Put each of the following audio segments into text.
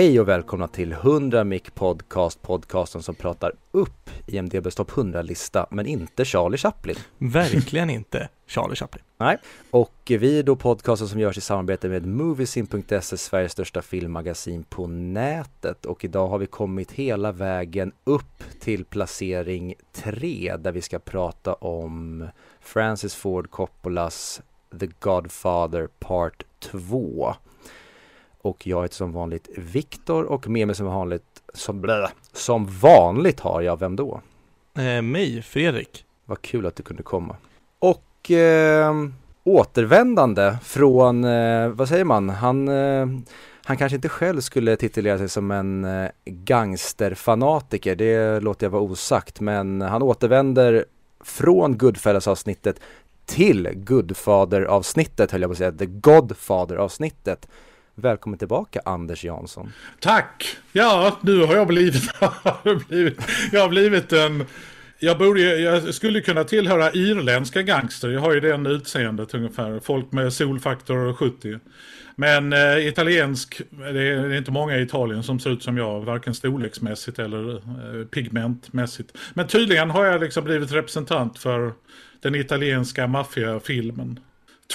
Hej och välkomna till 100 Mic Podcast, podcasten som pratar upp IMDBs topp 100-lista, men inte Charlie Chaplin. Verkligen inte Charlie Chaplin. Nej, och vi är då podcasten som görs i samarbete med Moviesin.se, Sveriges största filmmagasin på nätet. Och idag har vi kommit hela vägen upp till placering 3, där vi ska prata om Francis Ford Coppolas The Godfather Part 2. Och jag heter som vanligt Viktor och med mig som vanligt, som, blä, som vanligt har jag, vem då? Eh, mig, Fredrik. Vad kul att du kunde komma. Och eh, återvändande från, eh, vad säger man, han, eh, han kanske inte själv skulle titulera sig som en eh, gangsterfanatiker, det låter jag vara osagt, men han återvänder från Goodfellas-avsnittet till Goodfather-avsnittet höll jag på att säga, The Godfather-avsnittet. Välkommen tillbaka Anders Jansson. Tack! Ja, nu har jag blivit, jag har blivit en... Jag, borde, jag skulle kunna tillhöra irländska gangster. Jag har ju den utseendet ungefär. Folk med solfaktor 70. Men eh, italiensk, det är, det är, inte många i Italien som ser ut som jag. Varken storleksmässigt eller eh, pigmentmässigt. Men tydligen har jag liksom blivit representant för den italienska maffiafilmen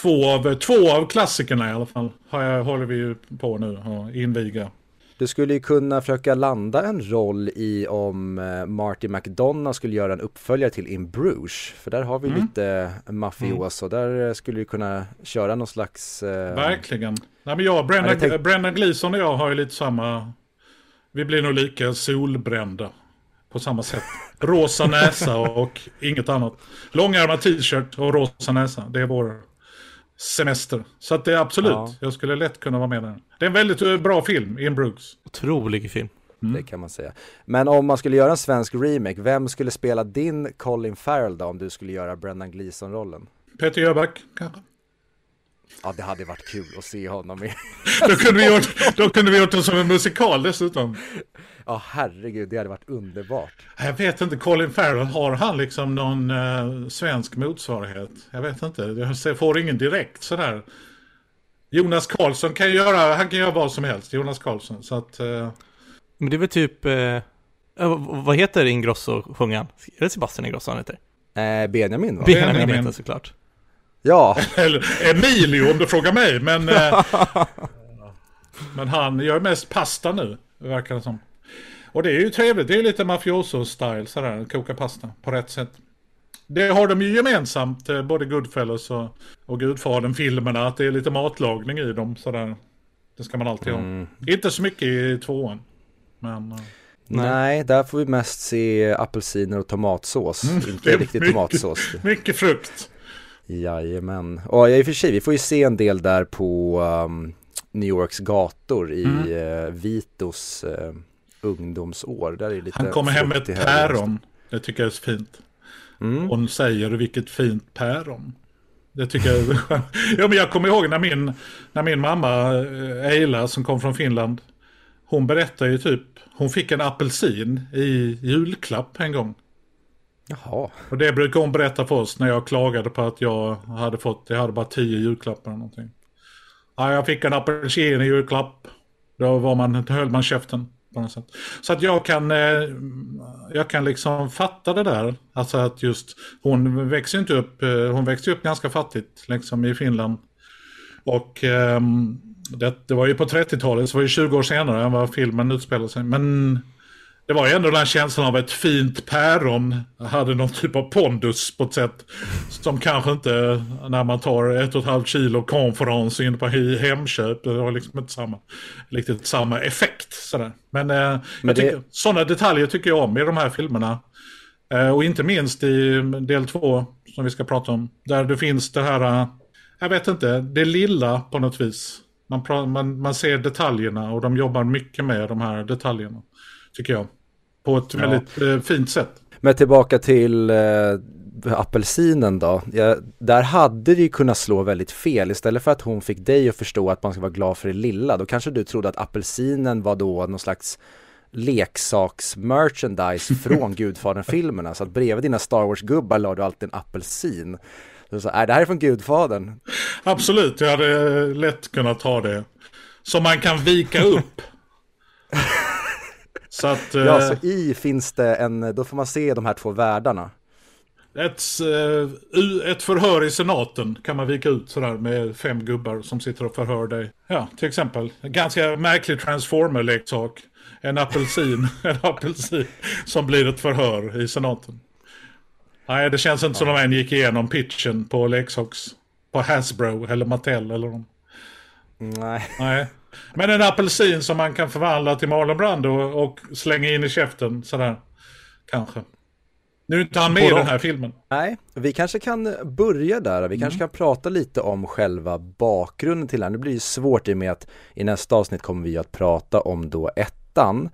två av, två av klassikerna i alla fall har jag, håller vi ju på nu att inviga. Du skulle ju kunna försöka landa en roll i om eh, Marty McDonough skulle göra en uppföljare till In Bruges. För där har vi mm. lite mafioso. Mm. Där skulle du kunna köra någon slags... Eh... Verkligen. Nej, men jag, Brennan, tänk... Brennan Gleeson och jag har ju lite samma... Vi blir nog lika solbrända. På samma sätt. Rosa näsa och inget annat. Långärmad t-shirt och rosa näsa. Det är vår semester. Så att det är absolut, ja. jag skulle lätt kunna vara med där. Det är en väldigt eh, bra film, In Brooks. Otrolig film. Mm. Det kan man säga. Men om man skulle göra en svensk remake, vem skulle spela din Colin Farrell då om du skulle göra Brendan Gleeson-rollen? Peter Jöback kanske? Ja, det hade varit kul att se honom i. då, kunde vi gjort, då kunde vi gjort det som en musikal dessutom. Ja, herregud, det hade varit underbart. Jag vet inte, Colin Farrell, har han liksom någon eh, svensk motsvarighet? Jag vet inte, jag får ingen direkt sådär. Jonas Karlsson kan göra, han kan göra vad som helst, Jonas Karlsson, så att... Eh... Men det är väl typ, eh, vad heter Ingrosso-sjungaren? Är det Sebastian Ingrosso han heter? Eh, Benjamin va? Benjamin, Benjamin heter såklart. Ja. Eller Emilio om du frågar mig, men... Eh, men han gör mest pasta nu, verkar det som. Och det är ju trevligt, det är lite mafioso-style sådär, koka pasta på rätt sätt. Det har de ju gemensamt, eh, både Goodfellas och, och Gudfadern-filmerna, att det är lite matlagning i dem sådär. Det ska man alltid mm. ha. Inte så mycket i tvåan. Men... Eh, nej. Nej, där får vi mest se apelsiner och tomatsås. Mm, inte riktigt mycket, tomatsås. Mycket frukt. Jajamän. Och i och för sig, vi får ju se en del där på um, New Yorks gator i mm. uh, Vitos uh, ungdomsår. Där är lite Han kommer hem med ett päron. Det tycker jag är så fint. Mm. Hon säger vilket fint päron. Det tycker jag är Ja men jag kommer ihåg när min, när min mamma eh, Eila som kom från Finland. Hon berättade ju typ, hon fick en apelsin i julklapp en gång. Jaha. Och det brukar hon berätta för oss när jag klagade på att jag hade fått, jag hade bara tio julklappar eller någonting. Ja, jag fick en apelsin i julklapp. Då var man, höll man käften på något sätt. Så att jag kan, eh, jag kan liksom fatta det där. Alltså att just, hon växer inte upp, eh, hon växte upp ganska fattigt liksom i Finland. Och eh, det, det var ju på 30-talet, så var det 20 år senare än vad filmen utspelade sig. Men det var ändå den känslan av ett fint päron. Hade någon typ av pondus på ett sätt. Som kanske inte när man tar ett och ett halvt kilo konferens in på Hemköp. Det har liksom inte samma, riktigt samma effekt. Sådär. Men, eh, Men det... sådana detaljer tycker jag om i de här filmerna. Eh, och inte minst i del två som vi ska prata om. Där det finns det här, eh, jag vet inte, det lilla på något vis. Man, man, man ser detaljerna och de jobbar mycket med de här detaljerna tycker jag. På ett ja. väldigt eh, fint sätt. Men tillbaka till eh, apelsinen då. Ja, där hade det ju kunnat slå väldigt fel. Istället för att hon fick dig att förstå att man ska vara glad för det lilla. Då kanske du trodde att apelsinen var då någon slags leksaks-merchandise från Gudfadern-filmerna. Så att bredvid dina Star Wars-gubbar la du alltid en apelsin. Så sa, är det här är från Gudfadern. Absolut, jag hade lätt kunnat ha det. Som man kan vika upp Så att... Ja, eh, så i finns det en, då får man se de här två världarna. Ett, eh, ett förhör i senaten kan man vika ut sådär med fem gubbar som sitter och förhör dig. Ja, till exempel. En ganska märklig transformer-leksak. En apelsin, en apelsin som blir ett förhör i senaten. Nej, det känns inte som de än gick igenom pitchen på leksaks... På Hasbro eller Mattel eller någon. Nej. Nej. Men en apelsin som man kan förvandla till Marlon Brando och, och slänga in i käften sådär. Kanske. Nu är inte han med i den här filmen. Nej, vi kanske kan börja där. Vi kanske kan prata lite om själva bakgrunden till den. Det blir ju svårt i och med att i nästa avsnitt kommer vi att prata om då ettan.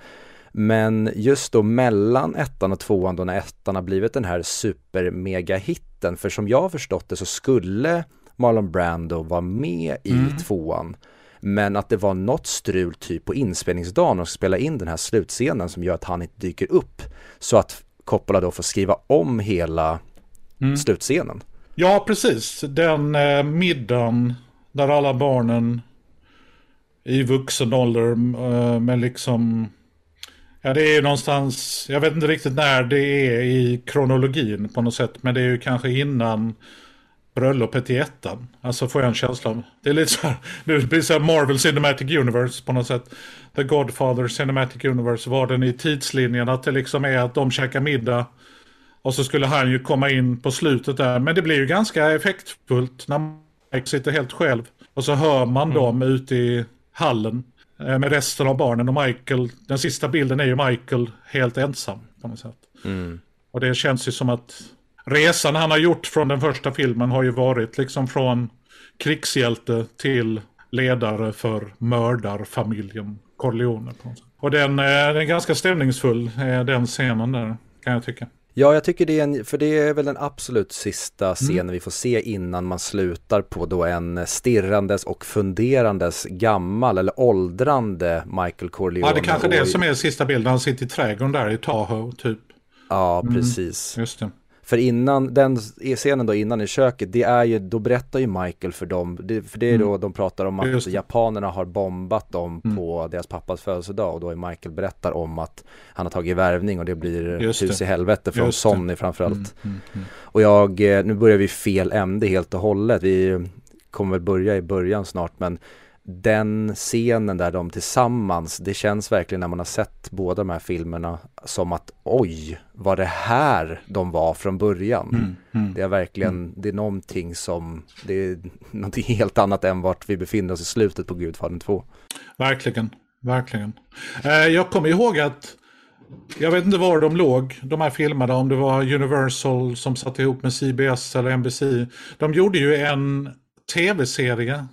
Men just då mellan ettan och tvåan då när ettan har blivit den här super mega hitten för som jag har förstått det så skulle Marlon Brando vara med i tvåan men att det var något strul typ på inspelningsdagen och spela in den här slutscenen som gör att han inte dyker upp så att Coppola då får skriva om hela slutscenen. Ja, precis. Den eh, middagen där alla barnen i vuxen ålder eh, med liksom... Ja, det är ju någonstans... Jag vet inte riktigt när det är i kronologin på något sätt. Men det är ju kanske innan bröllopet i ettan. Alltså får jag en känsla av. Det är lite så här... Det blir så här Marvel Cinematic Universe på något sätt. The Godfather Cinematic Universe var den i tidslinjen. Att det liksom är att de käkar middag. Och så skulle han ju komma in på slutet där. Men det blir ju ganska effektfullt när Mike sitter helt själv. Och så hör man dem ute i hallen. eh, Med resten av barnen och Michael. Den sista bilden är ju Michael helt ensam på något sätt. Och det känns ju som att resan han har gjort från den första filmen har ju varit liksom från krigshjälte till ledare för mördarfamiljen Corleone. Och den, eh, den är ganska stämningsfull, eh, den scenen där, kan jag tycka. Ja, jag tycker det är en, för det är väl den absolut sista scenen vi får se innan man slutar på då en stirrandes och funderandes gammal eller åldrande Michael Corleone. Ja, det är kanske och- det som är sista bilden. Han sitter i trädgården där i Tahoe, typ. Ja, precis. Just det. För innan, den scenen då innan i köket, det är ju, då berättar ju Michael för dem, det, för det är då de pratar om att Mm. Det. Mm. japanerna har bombat dem på deras pappas födelsedag och då är Michael berättar om att han har tagit värvning och det blir Just hus det. i helvete från Just det. Sonny framförallt. Mm, mm, mm. Och jag, eh, nu börjar vi fel ände helt och hållet, vi kommer väl börja i början snart men den scenen där de tillsammans, det känns verkligen när man har sett båda de här filmerna som att oj, var det här de var från början? Mm, Det är verkligen, det är någonting som, det är någonting helt annat än vart vi befinner oss i slutet på Gudfadern 2. Verkligen, verkligen. Eh, jag kommer ihåg att, jag vet inte var de låg, de här filmerna, om det var Universal som satte ihop med CBS eller NBC. De gjorde ju en tv-serie,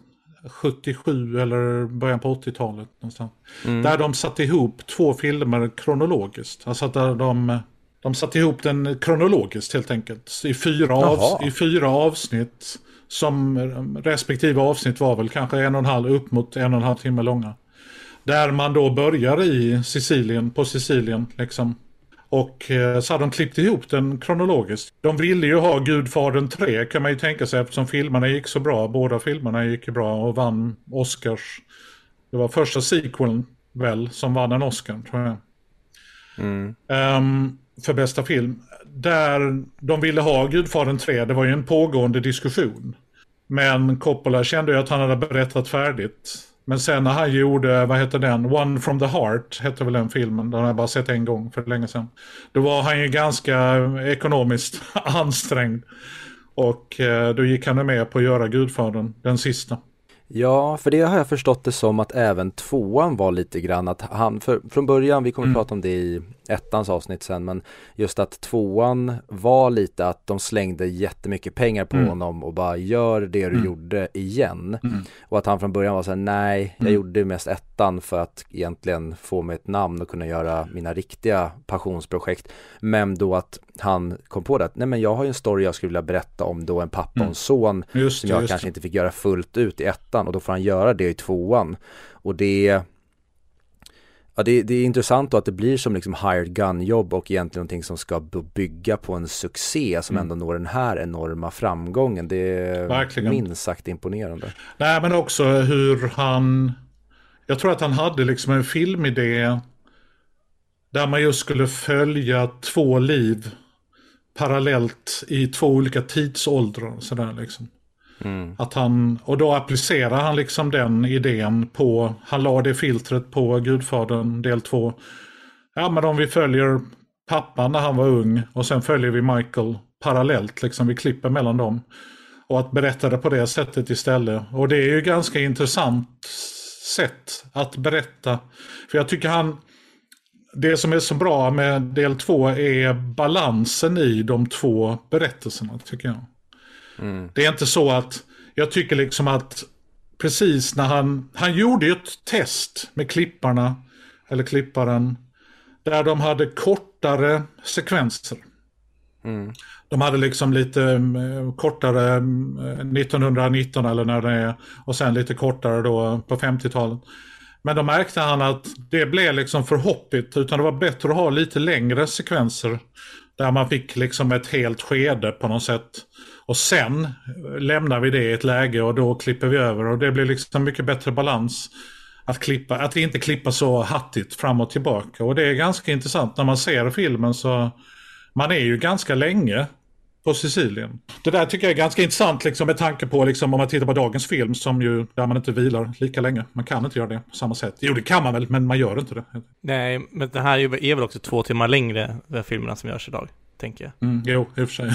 77 eller början på 80-talet någonstans. Där de satte ihop två filmer kronologiskt. Alltså där de, de satte ihop den kronologiskt helt enkelt. I fyra, avs i fyra avsnitt. Som respektive avsnitt var väl kanske en och en halv, upp mot en och en halv timme långa. Där man då börjar i Sicilien, på Sicilien liksom. Och eh, så har de klippt ihop den kronologiskt. De ville ju ha Gudfadern 3 kan man ju tänka sig eftersom filmerna gick så bra. Båda filmerna gick bra och vann Oscars. Det var första sequeln väl som vann en Oscar tror jag. Ehm, för bästa film. Där de ville ha Gudfadern 3, det var ju en pågående diskussion. Men Coppola kände ju att han hade berättat färdigt. Men sen när han gjorde, vad heter den, One from the Heart, hette väl den filmen, den har jag bara sett en gång för länge sedan. Då var han ju ganska ekonomiskt ansträngd. Och eh, då gick han med på att göra Gudfadern, den sista. Ja, för det har jag förstått det som att även tvåan var lite grann att han, för, från början, vi kommer att prata om det i ettans avsnitt sen, men just att tvåan var lite att de slängde jättemycket pengar på honom och bara gör det du gjorde igen. Och att han från början var så här, nej, jag gjorde mest ettan för att egentligen få mig ett namn och kunna göra mina riktiga passionsprojekt. Men då att han kom på det, att, nej men jag har ju en story jag skulle vilja berätta om då en pappa och en son Just som jag kanske det. inte fick göra fullt ut i ettan och då får han göra det i tvåan. Och det Ja, det, det är intressant då att det blir som liksom hired gun-jobb och egentligen någonting som ska bygga på en succé som ändå når den här enorma framgången. Det är Mm. Verkligen. minst sagt imponerande. Nej, men också hur han... Jag tror att han hade liksom en filmidé Där man just skulle följa två liv parallellt i två olika tidsåldrar. Sådär liksom. Mm. Att han, och då applicerar han liksom den idén på, han la det filtret på Gudfadern del 2. Ja men om vi följer pappan när han var ung och sen följer vi Michael parallellt, liksom vi klipper mellan dem. Och att berätta det på det sättet istället. Och det är ju ganska intressant sätt att berätta. För jag tycker han, det som är så bra med del två är balansen i de två berättelserna tycker jag. Mm. Det är inte så att, jag tycker liksom att precis när han, han gjorde ju ett test med klipparna, eller klipparen, där de hade kortare sekvenser. Mm. De hade liksom lite mm, kortare mm, 1919 eller när det är och sen lite kortare då på 50-talet. Men då märkte han att det blev liksom för hoppigt utan det var bättre att ha lite längre sekvenser. Där man fick liksom ett helt skede på något sätt. Och sen lämnar vi det i ett läge och då klipper vi över och det blir liksom mycket bättre balans. Att, klippa, att inte klippa så hattigt fram och tillbaka. Och det är ganska intressant när man ser filmen så man är ju ganska länge på Sicilien. Det där tycker jag är ganska intressant liksom, med tanke på liksom, om man tittar på dagens film som ju där man inte vilar lika länge. Man kan inte göra det på samma sätt. Jo det kan man väl men man gör inte det. Nej, men det här är väl också två timmar längre, de filmerna som görs idag, tänker jag. Mm, jo, i och för sig.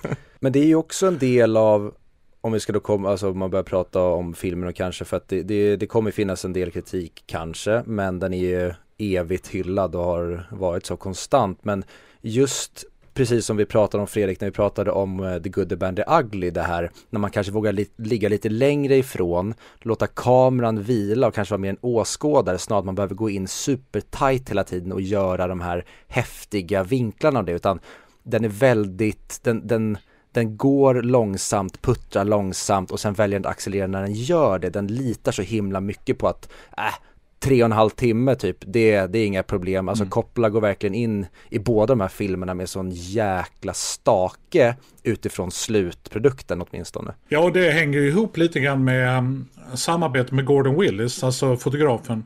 Men det är ju också en del av om vi ska då komma, alltså om man börjar prata om filmen och kanske för att det, det, det kommer finnas en del kritik kanske, men den är ju evigt hyllad och har varit så konstant. Men just precis som vi pratade om Fredrik när vi pratade om eh, The Good, The Band, The Ugly, det här när man kanske vågar li ligga lite längre ifrån, låta kameran vila och kanske vara mer en åskådare snarare att man behöver gå in supertight hela tiden och göra de här häftiga vinklarna av det, utan den är väldigt, den, den den går långsamt, puttrar långsamt och sen väljer den att accelerera när den gör det. Den litar så himla mycket på att, äh, tre och en halv timme typ, det, det är inga problem. Alltså mm. Går verkligen in i båda de här filmerna med sån jäkla stake utifrån slutprodukten åtminstone. Ja, och det hänger ju ihop lite grann med um, samarbetet med Gordon Willis, alltså fotografen.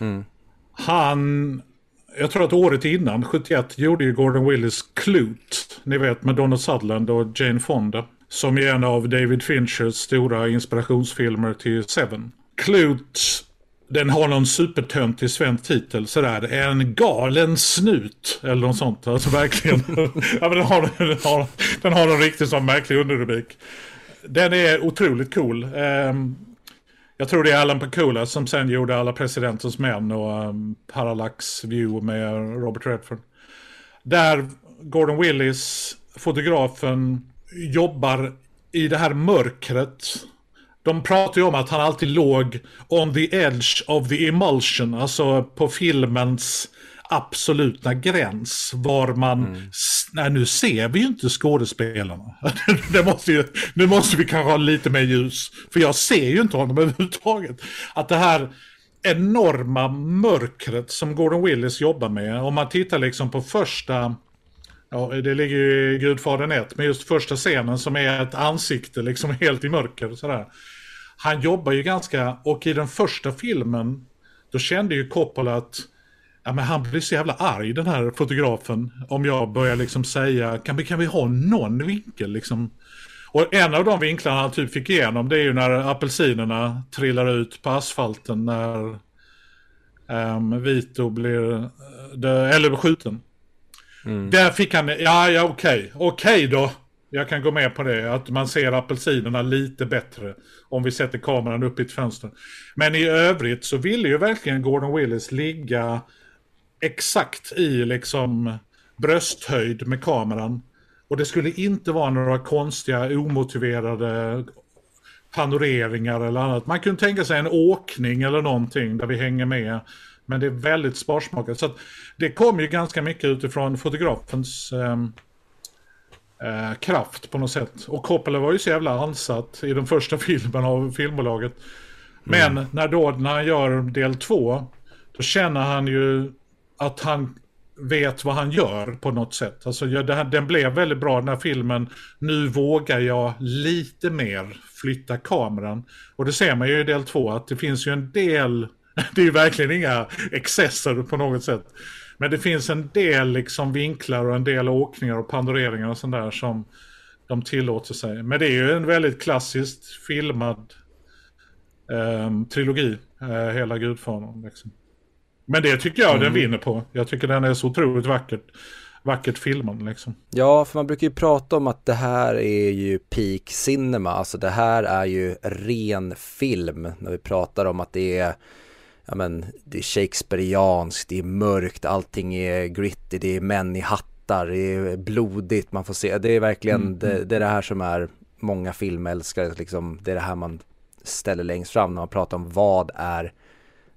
Mm. Han jag tror att året innan, 71, gjorde ju Gordon Willis Clute. Ni vet med Donald Sutherland och Jane Fonda. Som är en av David Finchers stora inspirationsfilmer till Seven. Clute, den har någon supertöntig svensk titel sådär. En galen snut. Eller något sånt. Alltså verkligen. ja, men den, har, den, har, den har en riktigt sån märklig underrubrik. Den är otroligt cool. Um, jag tror det är Alan Pakula som sen gjorde Alla presidentens män och um, Parallax View med Robert Redford. Där Gordon Willis, fotografen, jobbar i det här mörkret. De pratar ju om att han alltid låg on the edge of the emulsion, alltså på filmens absoluta gräns var man, mm. nej nu ser vi ju inte skådespelarna. det måste ju, nu måste vi kanske ha lite mer ljus, för jag ser ju inte honom överhuvudtaget. Att det här enorma mörkret som Gordon Willis jobbar med, om man tittar liksom på första, ja det ligger ju i Gudfadern 1, men just första scenen som är ett ansikte liksom helt i mörker sådär. Han jobbar ju ganska, och i den första filmen, då kände ju Coppola att Ja, men han blir så jävla arg den här fotografen. Om jag börjar liksom säga, kan vi, kan vi ha någon vinkel liksom? Och en av de vinklarna han typ fick igenom det är ju när apelsinerna trillar ut på asfalten när um, Vito blir, dö, eller skjuten. Mm. Där fick han, ja ja okej, okay. okej okay då. Jag kan gå med på det, att man ser apelsinerna lite bättre om vi sätter kameran upp i ett fönster. Men i övrigt så ville ju verkligen Gordon Willis ligga exakt i liksom brösthöjd med kameran. Och det skulle inte vara några konstiga omotiverade panoreringar eller annat. Man kunde tänka sig en åkning eller någonting där vi hänger med. Men det är väldigt sparsmakat. Så det kom ju ganska mycket utifrån fotografens eh, eh, kraft på något sätt. Och Coppola var ju så jävla ansatt i den första filmen av filmbolaget. Men mm. när, då, när han gör del två, då känner han ju att han vet vad han gör på något sätt. Alltså, det, den blev väldigt bra den här filmen. Nu vågar jag lite mer flytta kameran. Och det ser man ju i del två att det finns ju en del Det är ju verkligen inga excesser på något sätt. Men det finns en del liksom vinklar och en del åkningar och pandoreringar och sånt där som de tillåter sig. Men det är ju en väldigt klassiskt filmad eh, trilogi, eh, hela Gudfadern. Liksom. Men det tycker jag mm. den vinner på. Jag tycker den är så otroligt vackert, vackert filmad liksom. Ja, för man brukar ju prata om att det här är ju peak cinema, alltså det här är ju ren film när vi pratar om att det är ja men det är Shakespeareanskt, det är mörkt, allting är gritty, det är män i hattar, det är blodigt, man får se, det är verkligen mm. det, mm. det, är det här som är många filmälskare, liksom, det är det här man ställer längst fram när man pratar om vad är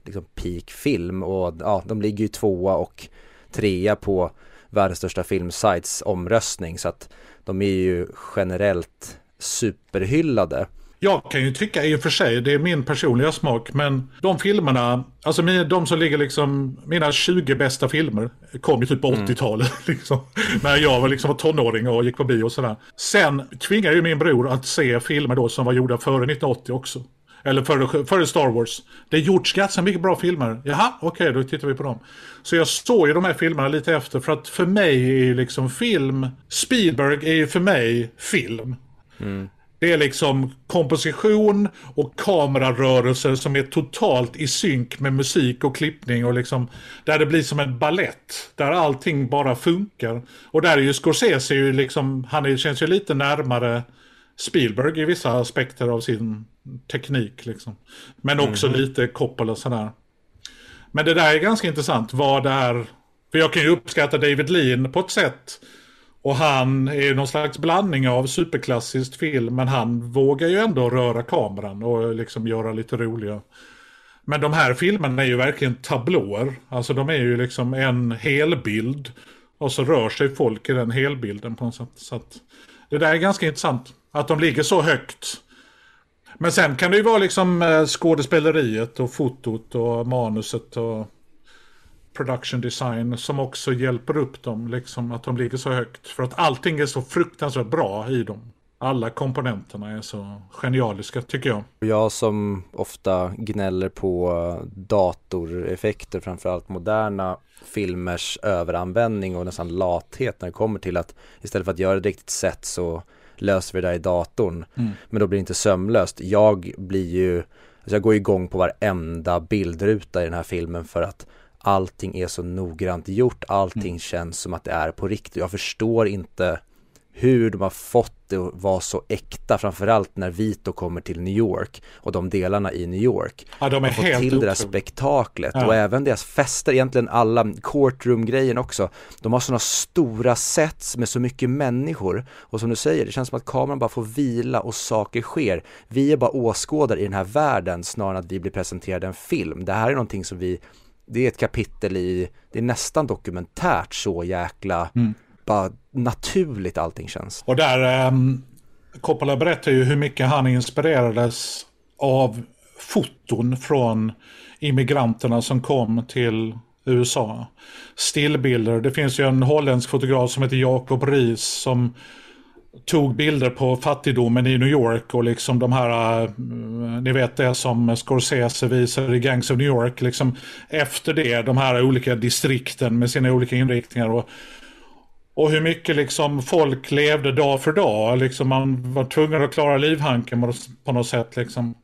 liksom peak film och ja, de ligger ju tvåa och trea på världens största filmsites omröstning så att de är ju generellt superhyllade. Jag kan ju tycka i och för sig, det är min personliga smak, men de filmerna, alltså de som ligger liksom, mina 20 bästa filmer kom ju typ på 80-talet. Mm. Liksom, när jag var liksom tonåring och gick på bio och sådär. Sen tvingade ju min bror att se filmer då som var gjorda före 1980 också. Eller före, före Star Wars. Det är gjorts ganska mycket bra filmer. Jaha, okej, okay, då tittar vi på dem. Så jag såg ju de här filmerna lite efter. För att för mig är ju liksom film... Spielberg är ju för mig film. Mm. Det är liksom komposition och kamerarörelser som är totalt i synk med musik och klippning och liksom där det blir som en ballett där allting bara funkar. Och där är ju Scorsese ju liksom, han är, känns ju lite närmare Spielberg i vissa aspekter av sin teknik liksom. Men också mm. lite och sådär. Men det där är ganska intressant vad det är, för jag kan ju uppskatta David Lean på ett sätt och han är någon slags blandning av superklassiskt film, men han vågar ju ändå röra kameran och liksom göra lite roliga. Men de här filmerna är ju verkligen tablåer. Alltså de är ju liksom en helbild. Och så rör sig folk i den helbilden på något sätt. Så att det där är ganska intressant. Att de ligger så högt. Men sen kan det ju vara liksom eh, skådespeleriet och fotot och manuset och production design som också hjälper upp dem, liksom att de ligger så högt. För att allting är så fruktansvärt bra i dem. Alla komponenterna är så genialiska tycker jag. Jag som ofta gnäller på datoreffekter, framförallt moderna filmers överanvändning och nästan lathet när det kommer till att istället för att göra det riktigt sätt så löser vi det där i datorn. Mm. Men då blir det inte sömlöst. Jag blir ju, alltså jag går igång på varenda bildruta i den här filmen för att allting är så noggrant gjort, allting mm. känns som att det är på riktigt. Jag förstår inte hur de har fått det att vara så äkta, framförallt när Vito kommer till New York och de delarna i New York. Ja, de är helt till det där spektaklet ja. och även deras fester, egentligen alla courtroom-grejen också. De har sådana stora sets med så mycket människor och som du säger, det känns som att kameran bara får vila och saker sker. Vi är bara åskådare i den här världen snarare än att vi blir presenterade en film. Det här är någonting som vi det är ett kapitel i, det är nästan dokumentärt så jäkla, mm. bara naturligt allting känns. Och där, um, Coppola berättar ju hur mycket han inspirerades av foton från immigranterna som kom till USA. Stillbilder. Det finns ju en holländsk fotograf som heter Jacob Ries som tog bilder på fattigdomen i New York och liksom de här, eh, ni vet det som Scorsese visar i Gangs of New York, liksom efter det, de här olika distrikten med sina olika inriktningar och, och hur mycket liksom folk levde dag för dag, liksom man var tvungen att klara livhanken på något sätt liksom.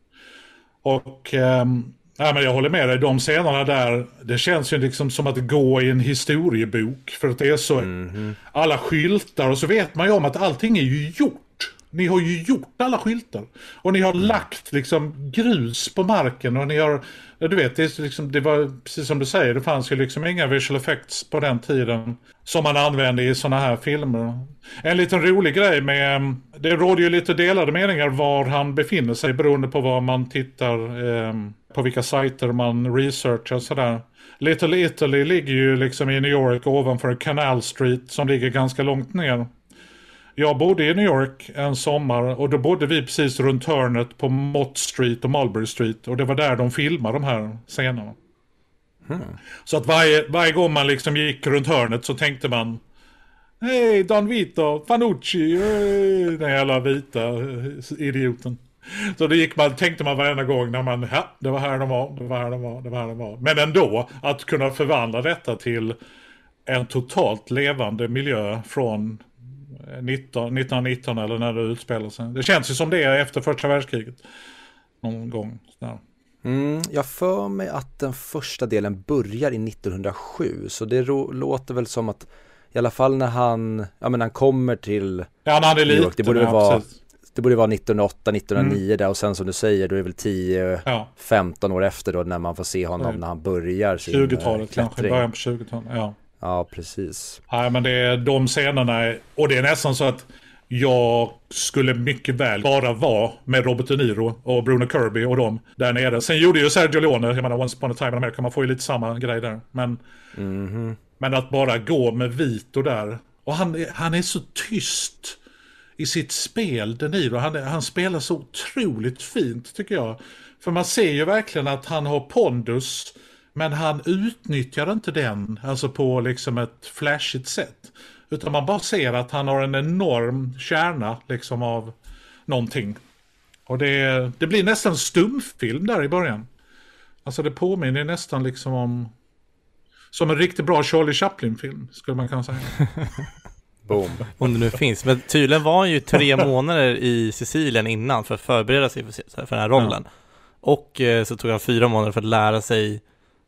Och um, Ja, men jag håller med dig, de scenerna där, det känns ju liksom som att gå i en historiebok. För att det är så, mm -hmm. alla skyltar och så vet man ju om att allting är ju gjort. Ni har ju gjort alla skyltar. Och ni har mm. lagt liksom grus på marken och ni har, du vet, det, liksom, det var precis som du säger, det fanns ju liksom inga visual effects på den tiden som man använde i sådana här filmer. En liten rolig grej med, det råder ju lite delade meningar var han befinner sig beroende på var man tittar. Eh, på vilka sajter man researchar sådär. Little Italy ligger ju liksom i New York ovanför Canal Street som ligger ganska långt ner. Jag bodde i New York en sommar och då bodde vi precis runt hörnet på Mott Street och Mulberry Street och det var där de filmade de här scenerna. Hmm. Så att varje, varje gång man liksom gick runt hörnet så tänkte man Hej Don Vito, Fanucci, den jävla vita idioten. Så det gick man, tänkte man varenda gång när man, ja, det var här de var, det var här de var, det var här de var. Men ändå, att kunna förvandla detta till en totalt levande miljö från 19, 1919 eller när det utspelar sig. Det känns ju som det är efter första världskriget. Någon gång. Där. Mm, jag för mig att den första delen börjar i 1907 så det låter väl som att i alla fall när han, ja men han kommer till Ja, han är liten. Det borde ja, vara precis. Det borde vara 1908, 1909 mm. där och sen som du säger då är det väl 10, ja. 15 år efter då när man får se honom när han börjar sin 20-talet eh, kanske, början på 20-talet, ja. Ja, precis. Ja, men det är de scenerna, och det är nästan så att jag skulle mycket väl bara vara med Robert De Niro och Bruno Kirby och dem där nere. Sen gjorde ju Sergio Leone, jag menar Once upon a time in America, man får ju lite samma grej där. Men, mm -hmm. men att bara gå med Vito där. Och han, han är så tyst i sitt spel, De Niro. Han, han spelar så otroligt fint tycker jag. För man ser ju verkligen att han har pondus. Men han utnyttjar inte den, alltså på liksom ett flashigt sätt. Utan man bara ser att han har en enorm kärna liksom av någonting. Och det, det blir nästan stumfilm där i början. Alltså det påminner nästan liksom om... Som en riktigt bra Charlie Chaplin-film, skulle man kunna säga. Boom. Om det nu finns. Men tydligen var han ju tre månader i Sicilien innan för att förbereda sig för, för den här rollen. Ja. Och eh, så tog han fyra månader för att lära sig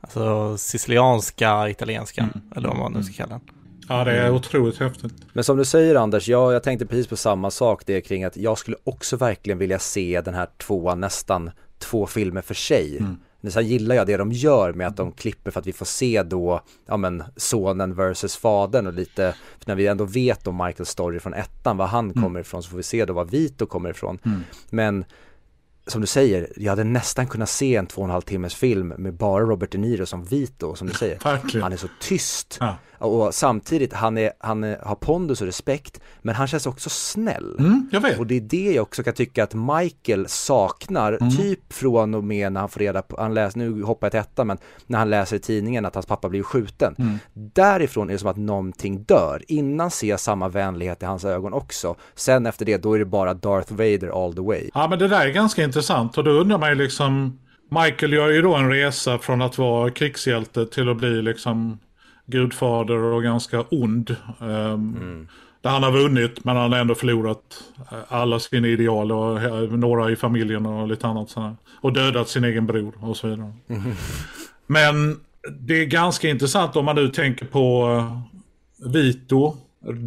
alltså, sicilianska italienska, mm. eller vad man nu ska kalla den. Ja, det är otroligt häftigt. Men som du säger Anders, ja, jag tänkte precis på samma sak, det kring att jag skulle också verkligen vilja se den här tvåan nästan två filmer för sig. Mm. Sen gillar jag det de gör med att de klipper för att vi får se då, ja men sonen versus fadern och lite, för när vi ändå vet om Michaels story från ettan, var han mm. kommer ifrån, så får vi se då var Vito kommer ifrån. Mm. Men som du säger, jag hade nästan kunnat se en två och en halv timmes film med bara Robert De Niro som Vito, som du säger. Han är så tyst. Ja. Och samtidigt, han, är, han är, har pondus och respekt, men han känns också snäll. Mm, jag vet. Och det är det jag också kan tycka att Michael saknar, mm. typ från och med när han får reda på, han läser, nu hoppar jag till ettan, men när han läser i tidningen att hans pappa blir skjuten. Mm. Därifrån är det som att någonting dör. Innan ser jag samma vänlighet i hans ögon också. Sen efter det, då är det bara Darth Vader all the way. Ja, men det där är ganska intressant och då undrar man ju liksom Michael gör ju då en resa från att vara krigshjälte till att bli liksom gudfader och ganska ond. Um, mm. Där han har vunnit men han har ändå förlorat eh, alla sina ideal och eh, några i familjen och lite annat sådär. Och dödat sin egen bror och så vidare. Mm. Men det är ganska intressant om man nu tänker på eh, Vito,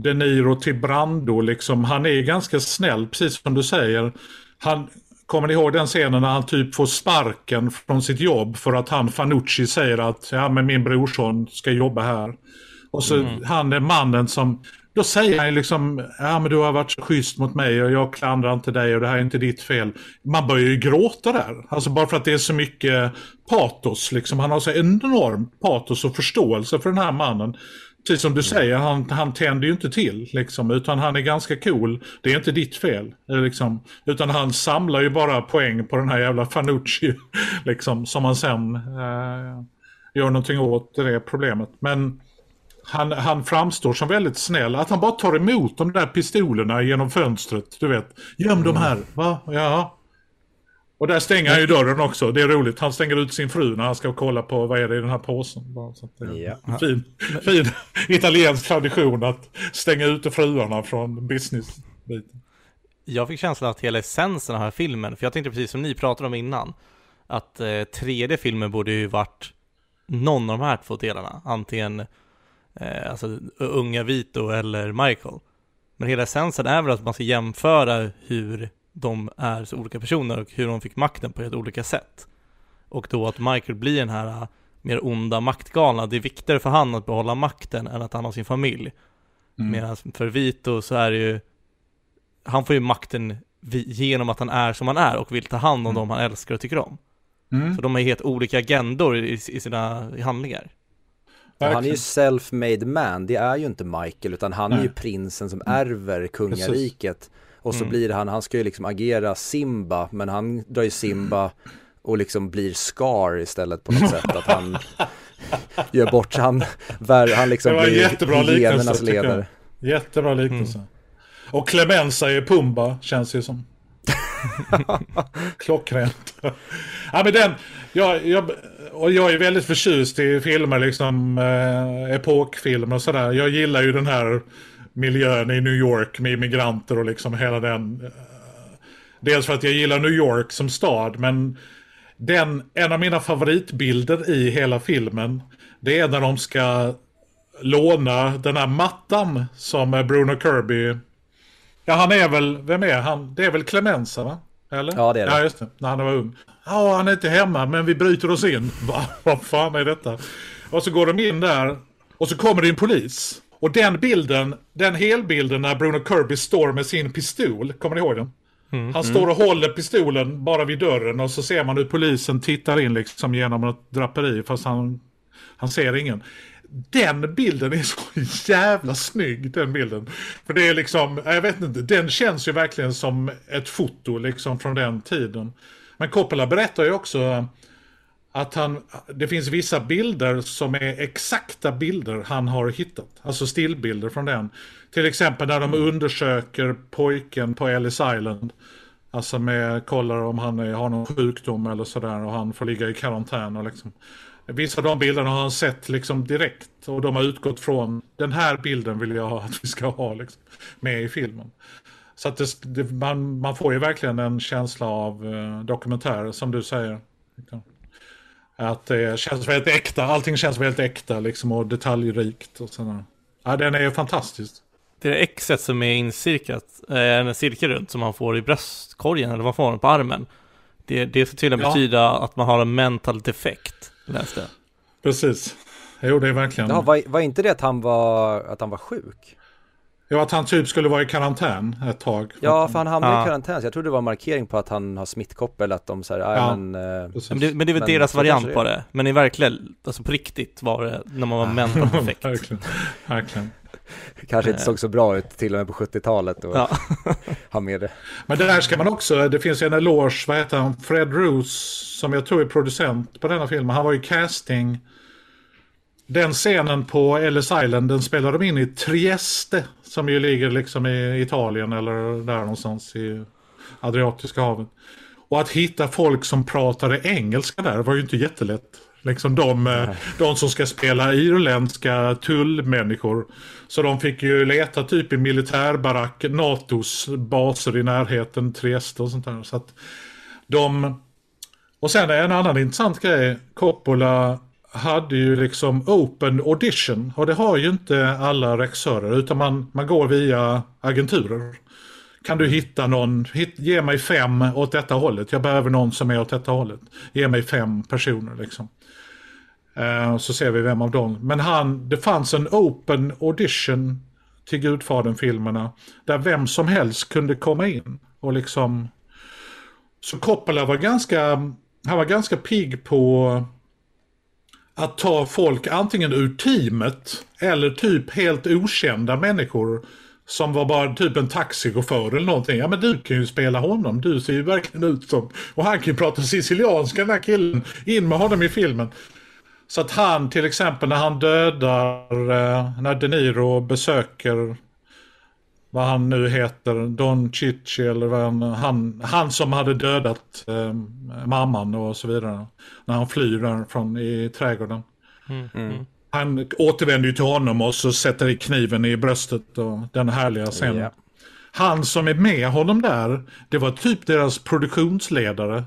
De Niro till Brando liksom. Han är ganska snäll, precis som du säger. Han, Kommer ni ihåg den scenen när han typ får sparken från sitt jobb för att han Fanucci säger att ja, men min brorson ska jobba här. Och så mm. han är mannen som, då säger han liksom, ja men du har varit så schysst mot mig och jag klandrar inte dig och det här är inte ditt fel. Man börjar ju gråta där, alltså bara för att det är så mycket patos liksom. Han har så enormt patos och förståelse för den här mannen precis som du säger, han, han tänder ju inte till liksom, utan han är ganska cool. Det är inte ditt fel. Liksom, utan han samlar ju bara poäng på den här jävla Fanucci, liksom, som han sen eh, gör någonting åt det problemet. Men han, han framstår som väldigt snäll. Att han bara tar emot de där pistolerna genom fönstret, du vet. Göm mm. de här, va? Ja. Och där stänger han ju dörren också. Det är roligt. Han stänger ut sin fru när han ska kolla på vad är det i den här påsen. Ja. fin, fin italiensk tradition att stänga ute fruarna från business-biten. Jag fick känslan att hela essensen av den här filmen, för jag tänkte precis som ni pratade om innan, att eh, tredje filmen borde ju varit någon av de här två delarna. Antingen eh, alltså, unga Vito eller Michael. Men hela essensen är väl att man ska jämföra hur de är så olika personer och hur de fick makten på helt olika sätt. Och då att Michael blir den här äh, mer onda maktgalna, det är viktigare för han att behålla makten än att han har sin familj. Mm. Medan för Vito så är det ju, han får ju makten genom att han är som han är och vill ta hand om mm. dem han älskar och tycker om. Mm. Så de har helt olika agendor i, i sina handlingar. Han är ju self-made man, det är ju inte Michael utan han är ju prinsen som mm. ärver kungariket. Precis. Och så mm. blir han, han ska ju liksom agera Simba, men han drar ju Simba och liksom blir Scar istället på något sätt. Att han gör bort han, han liksom det var blir jättebra liknelse, ledare. Jättebra liknelse. Mm. Och Clemenza är Pumba, känns ju som. Klockrent. ja, men den, jag, jag, och jag är väldigt förtjust i filmer, liksom eh, epokfilmer och sådär. Jag gillar ju den här miljön i New York med immigranter och liksom hela den. Eh, dels för att jag gillar New York som stad, men den, en av mina favoritbilder i hela filmen, det är när de ska låna den här mattan som Bruno Kirby Ja, han är väl, vem är han? Det är väl Clemenza va? Eller? Ja, det är det. Ja, just det. När han var ung. Ja, han är inte hemma, men vi bryter oss in. Va? Vad fan är detta? Och så går de in där och så kommer det en polis. Och den bilden, den helbilden när Bruno Kirby står med sin pistol, kommer ni ihåg den? Mm. Han står och håller pistolen bara vid dörren och så ser man hur polisen tittar in liksom genom ett draperi fast han, han ser ingen den bilden är så jävla snygg, den bilden. För det är liksom, jag vet inte, den känns ju verkligen som ett foto liksom från den tiden. Men Coppola berättar ju också att han, det finns vissa bilder som är exakta bilder han har hittat. Alltså stillbilder från den. Till exempel när de undersöker pojken på Ellis Island. Alltså med, kollar om han är, har någon sjukdom eller sådär och han får ligga i karantän och liksom. Vissa av de bilderna har han sett liksom direkt och de har utgått från den här bilden vill jag att vi ska ha liksom, med i filmen. Så att det, det, man, man får ju verkligen en känsla av eh, dokumentär som du säger. Att det känns väldigt äkta, allting känns väldigt äkta liksom och detaljrikt och sådär. Ja, den är ju fantastisk. Det är exet som är incirkat, eh, en cirkel runt som man får i bröstkorgen eller vad får man på armen. Det, det ska tydligen ja. betyda att man har en mental defekt läste jag. Precis. Jo, det är verkligen. Ja, var, var inte det att han var, att han var sjuk? Ja, att han typ skulle vara i karantän ett tag. Ja, för han hamnade ja. i karantän, så jag tror det var en markering på att han har smittkoppel, att de säger, ja, men, eh, men, det, men det är väl men, deras variant på det. Men i verkligen, alltså på riktigt var det när man var mental perfekt. verkligen, verkligen. Kanske inte såg så bra ut till och med på 70-talet och ja. ha med det. Men det där ska man också, det finns en eloge, vad heter han, Fred Roos, som jag tror är producent på denna filmen. Han var ju casting. Den scenen på Ellis Island, den spelade de in i Trieste, som ju ligger liksom i Italien eller där någonstans i Adriatiska havet. Och att hitta folk som pratade engelska där var ju inte jättelätt. Liksom de, eh, de som ska spela irländska tullmänniskor. Så de fick ju leta typ i militärbarack, NATOs baser i närheten, Trieste och sånt där. Så att de... Och sen en annan intressant grej, Coppola hade ju liksom open audition och det har ju inte alla regissörer utan man, man går via agenturer. Kan du hitta någon, hit, ge mig fem åt detta hållet, jag behöver någon som är åt detta hållet. Ge mig fem personer liksom. Uh, så ser vi vem av dem. Men han, det fanns en open audition till Gudfadern-filmerna. Där vem som helst kunde komma in. Och liksom... Så Coppola var ganska, han var ganska pigg på att ta folk antingen ur teamet eller typ helt okända människor som var bara typ en taxichaufför eller någonting. Ja men du kan ju spela honom, du ser ju verkligen ut som... Och han kan ju prata sicilianska den här killen. In med honom i filmen. Så att han till exempel när han dödar, eh, när De Niro besöker vad han nu heter, Don Chichi eller vad han, han, han som hade dödat eh, mamman och så vidare. När han flyr därifrån i trädgården. Mm. Mm. Han återvänder ju till honom och så sätter i kniven i bröstet och den härliga scenen. Yeah. Han som är med honom där, det var typ deras produktionsledare.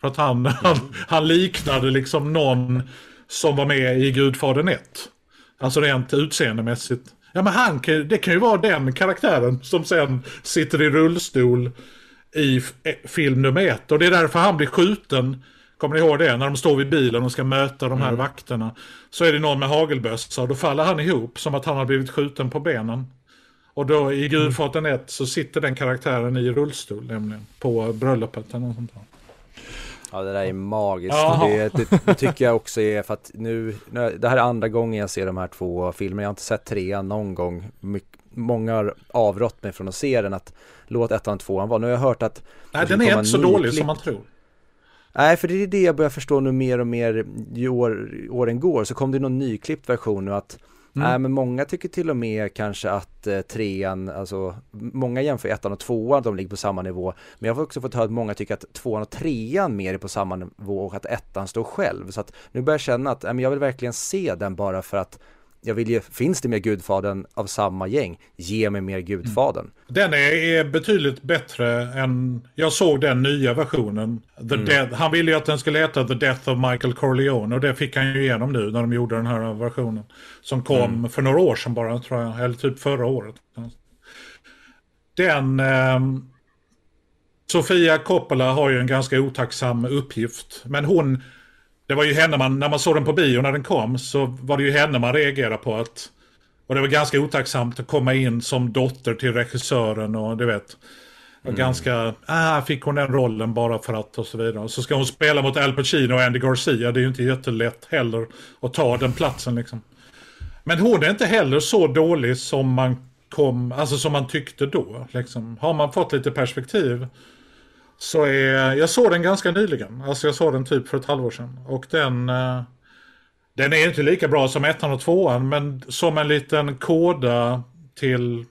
För att han, mm. han, han liknade liksom någon som var med i Gudfadern 1. Alltså rent utseendemässigt. Ja men han, det kan ju vara den karaktären som sen sitter i rullstol i eh, film nummer ett. Och det är därför han blir skjuten. Kommer ni ihåg det? När de står vid bilen och ska möta de här mm. vakterna. Så är det någon med hagelbössa och då faller han ihop som att han har blivit skjuten på benen. Och då i Gudfadern 1 så sitter den karaktären i rullstol nämligen. På bröllopet eller något sånt där. Ja det där är magiskt. Det, det, det, tycker jag också är för att nu, det här är andra gången jag ser de här två filmerna. Jag har inte sett trean någon gång. My, många har avrått mig från att se den, att låt ettan och tvåan vara. Nu har jag hört att Nej den är inte så dålig som man tror. Nej, för det är det jag börjar förstå nu mer och mer ju år, åren går. Så kom det någon nyklippt version nu att Mm. Nej men många tycker till och med kanske att eh, trean, alltså många jämför ettan och tvåan, de ligger på samma nivå. Men jag har också fått höra att många tycker att tvåan och trean mer är på samma nivå och att ettan står själv. Så att nu börjar jag känna att äh, jag vill verkligen se den bara för att jag vill ge, finns det mer Gudfadern av samma gäng, ge mig mer Gudfadern. Mm. Den är, är, betydligt bättre än, jag såg den nya versionen. The mm. Death, han ville ju att den skulle heta The Death of Michael Corleone och det fick han ju igenom nu när de gjorde den här versionen. Som kom mm. för några år sedan bara tror jag, eller typ förra året. Den... Eh, Sofia Coppola har ju en ganska otacksam uppgift. Men hon det var ju henne man, när man såg den på bio när den kom, så var det ju henne man reagerade på att... Och det var ganska otacksamt att komma in som dotter till regissören och du vet. Och mm. ganska, ah, fick hon den rollen bara för att och så vidare. Och så ska hon spela mot Al Pacino och Andy Garcia, det är ju inte jättelätt heller att ta den platsen liksom. Men hon är inte heller så dålig som man kom, alltså som man tyckte då. Liksom. Har man fått lite perspektiv så är, jag såg den ganska nyligen. Alltså jag såg den typ för ett halvår sedan. Och den, eh, den är inte lika bra som ettan och tvåan. Men som en liten koda till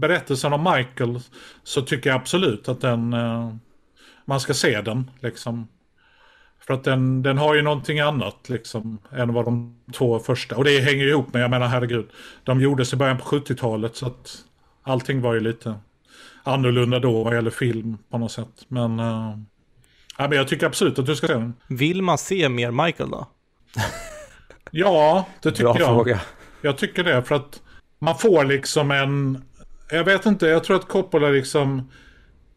berättelsen om Michael. Så tycker jag absolut att den, eh, man ska se den. Liksom. För att den, den har ju någonting annat liksom än vad de två första. Och det hänger ihop med, jag menar herregud. De gjordes i början på 70-talet så att allting var ju lite annorlunda då vad gäller film på något sätt. Men, uh, ja, men jag tycker absolut att du ska se den. Vill man se mer Michael då? ja, det tycker Bra jag. Fråga. Jag tycker det för att man får liksom en, jag vet inte, jag tror att Coppola liksom,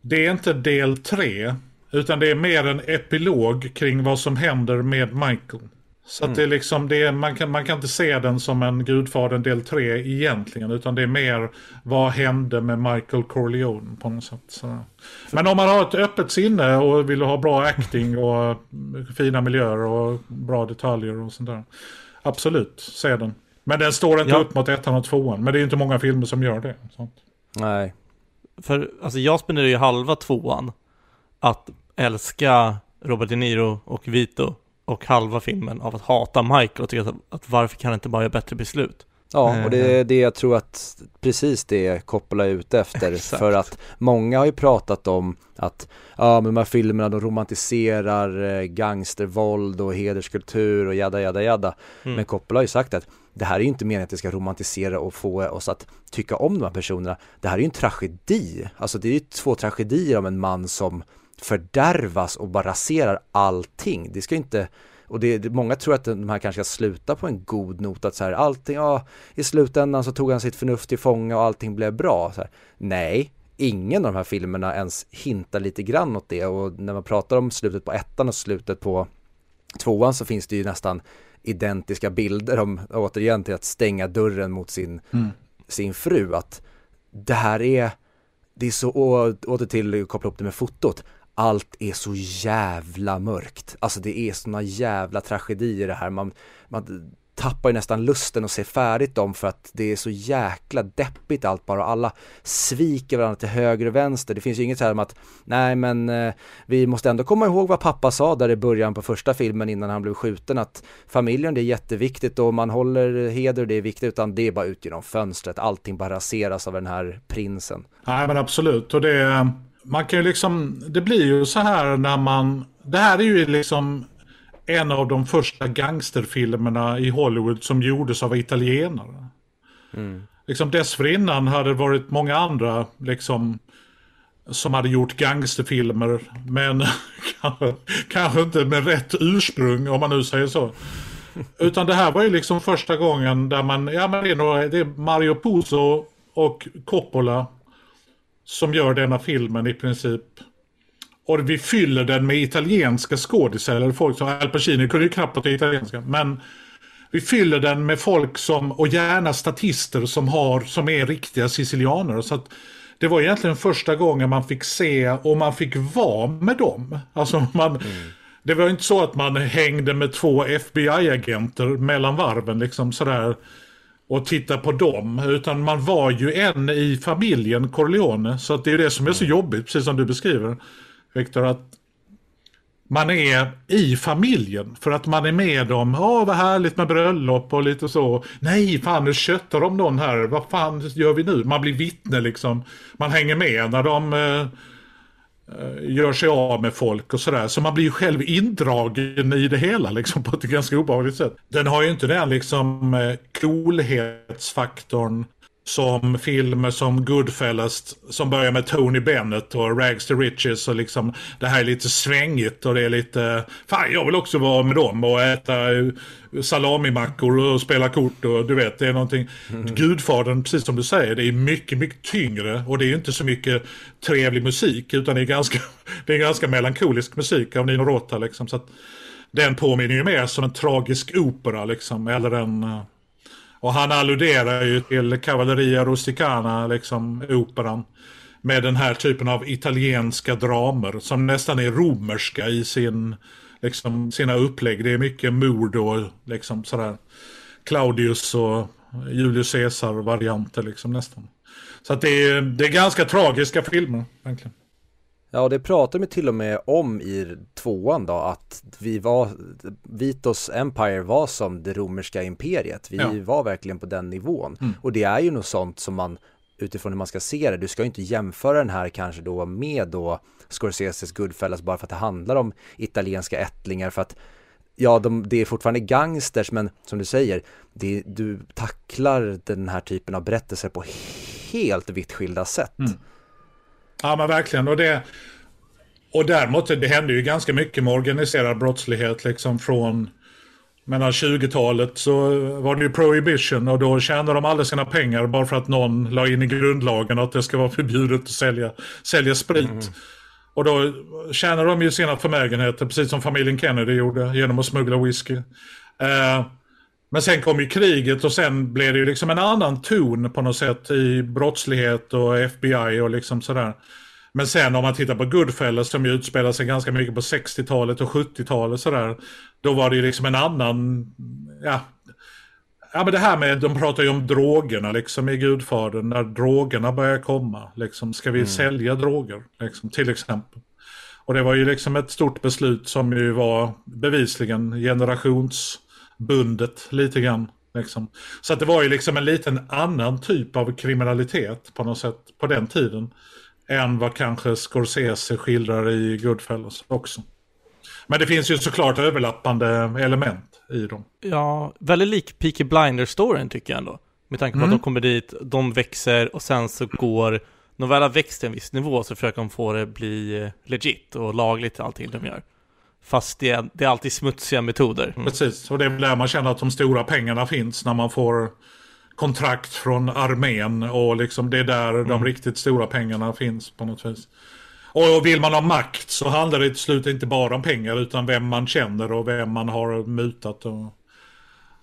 det är inte del tre. Utan det är mer en epilog kring vad som händer med Michael. Så mm. det är liksom, det är, man, kan, man kan inte se den som en Gudfadern del 3 egentligen. Utan det är mer vad hände med Michael Corleone på något sätt. Så. Men om man har ett öppet sinne och vill ha bra acting och fina miljöer och bra detaljer och sånt där. Absolut, se den. Men den står inte ja. upp mot ettan och tvåan. Men det är inte många filmer som gör det. Sånt. Nej. För alltså jag spenderar ju halva tvåan att älska Robert De Niro och Vito och halva filmen av att hata Michael och tycka att, att varför kan han inte bara göra bättre beslut? Ja, och det är eh. det jag tror att precis det Coppola är ute efter. för att många har ju pratat om att ja, men de här filmerna de romantiserar eh, gangstervåld och hederskultur och jada jada jada. Mm. Men Coppola har ju sagt att det här är ju inte meningen att det ska romantisera och få oss att tycka om de här personerna. Det här är ju en tragedi. Alltså det är ju två tragedier om en man som fördärvas och bara raserar allting. Det ska inte, och det, många tror att de här kanske ska sluta på en god not, att så här, allting, ja, i slutändan så tog han sitt förnuft till fånga och allting blev bra. Så här, nej, ingen av de här filmerna ens hintar lite grann åt det och när man pratar om slutet på ettan och slutet på tvåan så finns det ju nästan identiska bilder om, återigen till att stänga dörren mot sin, mm. sin fru, att det här är, det är så, åter till att koppla upp det med fotot, allt är så jävla mörkt. Alltså det är såna jävla tragedier det här. Man, man tappar ju nästan lusten att se färdigt dem för att det är så jäkla deppigt allt bara. Alla sviker varandra till höger och vänster. Det finns ju inget så här om att nej men eh, vi måste ändå komma ihåg vad pappa sa där i början på första filmen innan han blev skjuten att familjen det är jätteviktigt och man håller heder det är viktigt utan det är bara ut genom fönstret. Allting bara raseras av den här prinsen. Nej men absolut och det är man kan ju liksom, det blir ju så här när man, det här är ju liksom en av de första gangsterfilmerna i Hollywood som gjordes av italienare. Mm. Liksom dessförinnan hade det varit många andra liksom som hade gjort gangsterfilmer men kanske, inte med rätt ursprung om man nu säger så. Utan det här var ju liksom första gången där man, ja men det är, några, det är Mario Puzo och Coppola som gör denna filmen i princip. Och vi fyller den med italienska skådisar, eller folk som Al Pacino kunde ju knappt prata italienska. Men vi fyller den med folk som, och gärna statister som, har, som är riktiga sicilianer. Så att det var egentligen första gången man fick se och man fick vara med dem. Alltså man, mm. Det var inte så att man hängde med två FBI-agenter mellan varven liksom sådär och titta på dem. Utan man var ju en i familjen Corleone. Så det är det som är så mm. jobbigt, precis som du beskriver. Viktor, att man är i familjen. För att man är med om, ja vad härligt med bröllop och lite så. Nej, fan nu köttar de någon här, vad fan gör vi nu? Man blir vittne liksom. Man hänger med när de eh, Eh, gör sig av med folk och sådär. Så man blir ju själv indragen i det hela liksom på ett ganska obehagligt sätt. Den har ju inte den liksom eh, coolhetsfaktorn som filmer som Goodfellas som börjar med Tony Bennett och Rags to Riches och liksom det här är lite svängigt och det är lite fan jag vill också vara med dem och äta salamimackor och spela kort och du vet det är någonting mm. Gudfadern precis som du säger det är mycket mycket tyngre och det är inte så mycket trevlig musik utan det är ganska det är ganska melankolisk musik av Nino Rota liksom så att den påminner ju mer som en tragisk opera liksom eller en och han alluderar ju till Cavalleria Rusticana, liksom operan. Med den här typen av italienska dramer som nästan är romerska i sin, liksom, sina upplägg. Det är mycket mord och liksom sådär Claudius och Julius Caesar-varianter liksom nästan. Så att det är, det är ganska tragiska filmer, verkligen. Ja, och det pratar vi till och med om i tvåan då, att vi var, Vitos Empire var som det romerska imperiet. Vi ja. var verkligen på den nivån. Mm. Och det är ju något sånt som man, utifrån hur man ska se det, du ska ju inte jämföra den här kanske då med då Scorseses Goodfellas bara för att det handlar om italienska ättlingar för att ja, de, det är fortfarande gangsters men som du säger, det, du tacklar den här typen av berättelser på helt vitt skilda sätt. Mm. Ja men verkligen. Och, det, och däremot, det hände ju ganska mycket med organiserad brottslighet liksom från mellan 20-talet så var det ju prohibition och då tjänade de alla sina pengar bara för att någon la in i grundlagen att det ska vara förbjudet att sälja, sälja sprit. Mm. Och då tjänade de ju sina förmögenheter precis som familjen Kennedy gjorde genom att smuggla whisky. Uh, men sen kom ju kriget och sen blev det ju liksom en annan ton på något sätt i brottslighet och FBI och liksom sådär. Men sen om man tittar på Goodfellas som ju utspelar sig ganska mycket på 60-talet och 70-talet sådär. Då var det ju liksom en annan, ja. Ja men det här med, de pratar ju om drogerna liksom i Gudfadern. När drogerna börjar komma. Liksom, ska vi mm. sälja droger? Liksom, till exempel. Och det var ju liksom ett stort beslut som ju var bevisligen generations bundet lite grann. Liksom. Så att det var ju liksom en liten annan typ av kriminalitet på något sätt på den tiden. Än vad kanske Scorsese skildrar i Goodfellas också. Men det finns ju såklart överlappande element i dem. Ja, väldigt lik Peaky Blinders-storyn tycker jag ändå. Med tanke på mm. att de kommer dit, de växer och sen så går, de väl har växt till en viss nivå så försöker de få det bli legit och lagligt allting de gör. Fast det är, det är alltid smutsiga metoder. Mm. Precis, och det är där man känner att de stora pengarna finns när man får kontrakt från armén och liksom det är där mm. de riktigt stora pengarna finns på något vis. Och vill man ha makt så handlar det till slut inte bara om pengar utan vem man känner och vem man har mutat och,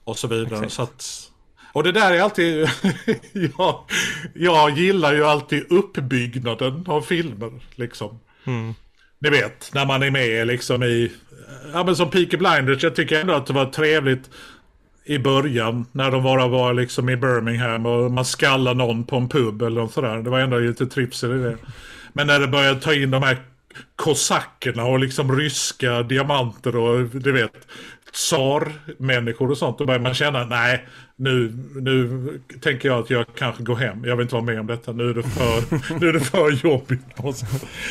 och så vidare. Så att, och det där är alltid, jag, jag gillar ju alltid uppbyggnaden av filmer liksom. Mm. Ni vet, när man är med liksom i, ja men som Peaky Blinders, jag tycker ändå att det var trevligt i början när de bara var liksom i Birmingham och man skallade någon på en pub eller något sådär. Det var ändå lite trivsel i det. Men när det började ta in de här kosackerna och liksom ryska diamanter och du vet tsar-människor och sånt. Då börjar man känna, nej, nu, nu tänker jag att jag kanske går hem. Jag vill inte vara med om detta. Nu är det för, nu är det för jobbigt.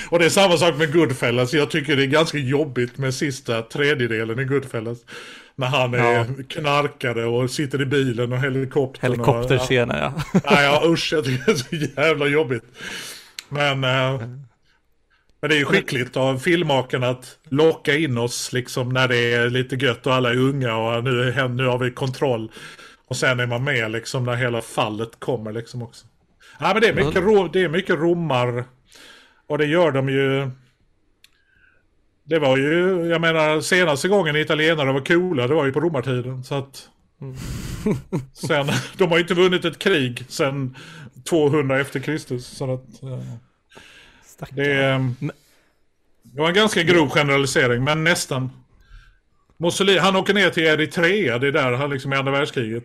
Och det är samma sak med Goodfellas. Jag tycker det är ganska jobbigt med sista tredjedelen i Goodfellas. När han är ja. knarkare och sitter i bilen och helikoptern. Helikopterscenen ja. Nej, ja, usch, jag tycker det är så jävla jobbigt. Men... Äh, men det är ju skickligt av filmmakarna att locka in oss liksom när det är lite gött och alla är unga och nu, är, nu har vi kontroll. Och sen är man med liksom när hela fallet kommer liksom också. Ja men det är mycket, ro, det är mycket romar. Och det gör de ju. Det var ju, jag menar senaste gången italienare var coola det var ju på romartiden. Så att. Mm. sen, de har ju inte vunnit ett krig sen 200 efter Kristus. Så att. Ja. Det, är, det var en ganska grov generalisering, men nästan. Mussolini, han åker ner till Eritrea, det är där han liksom är andra världskriget.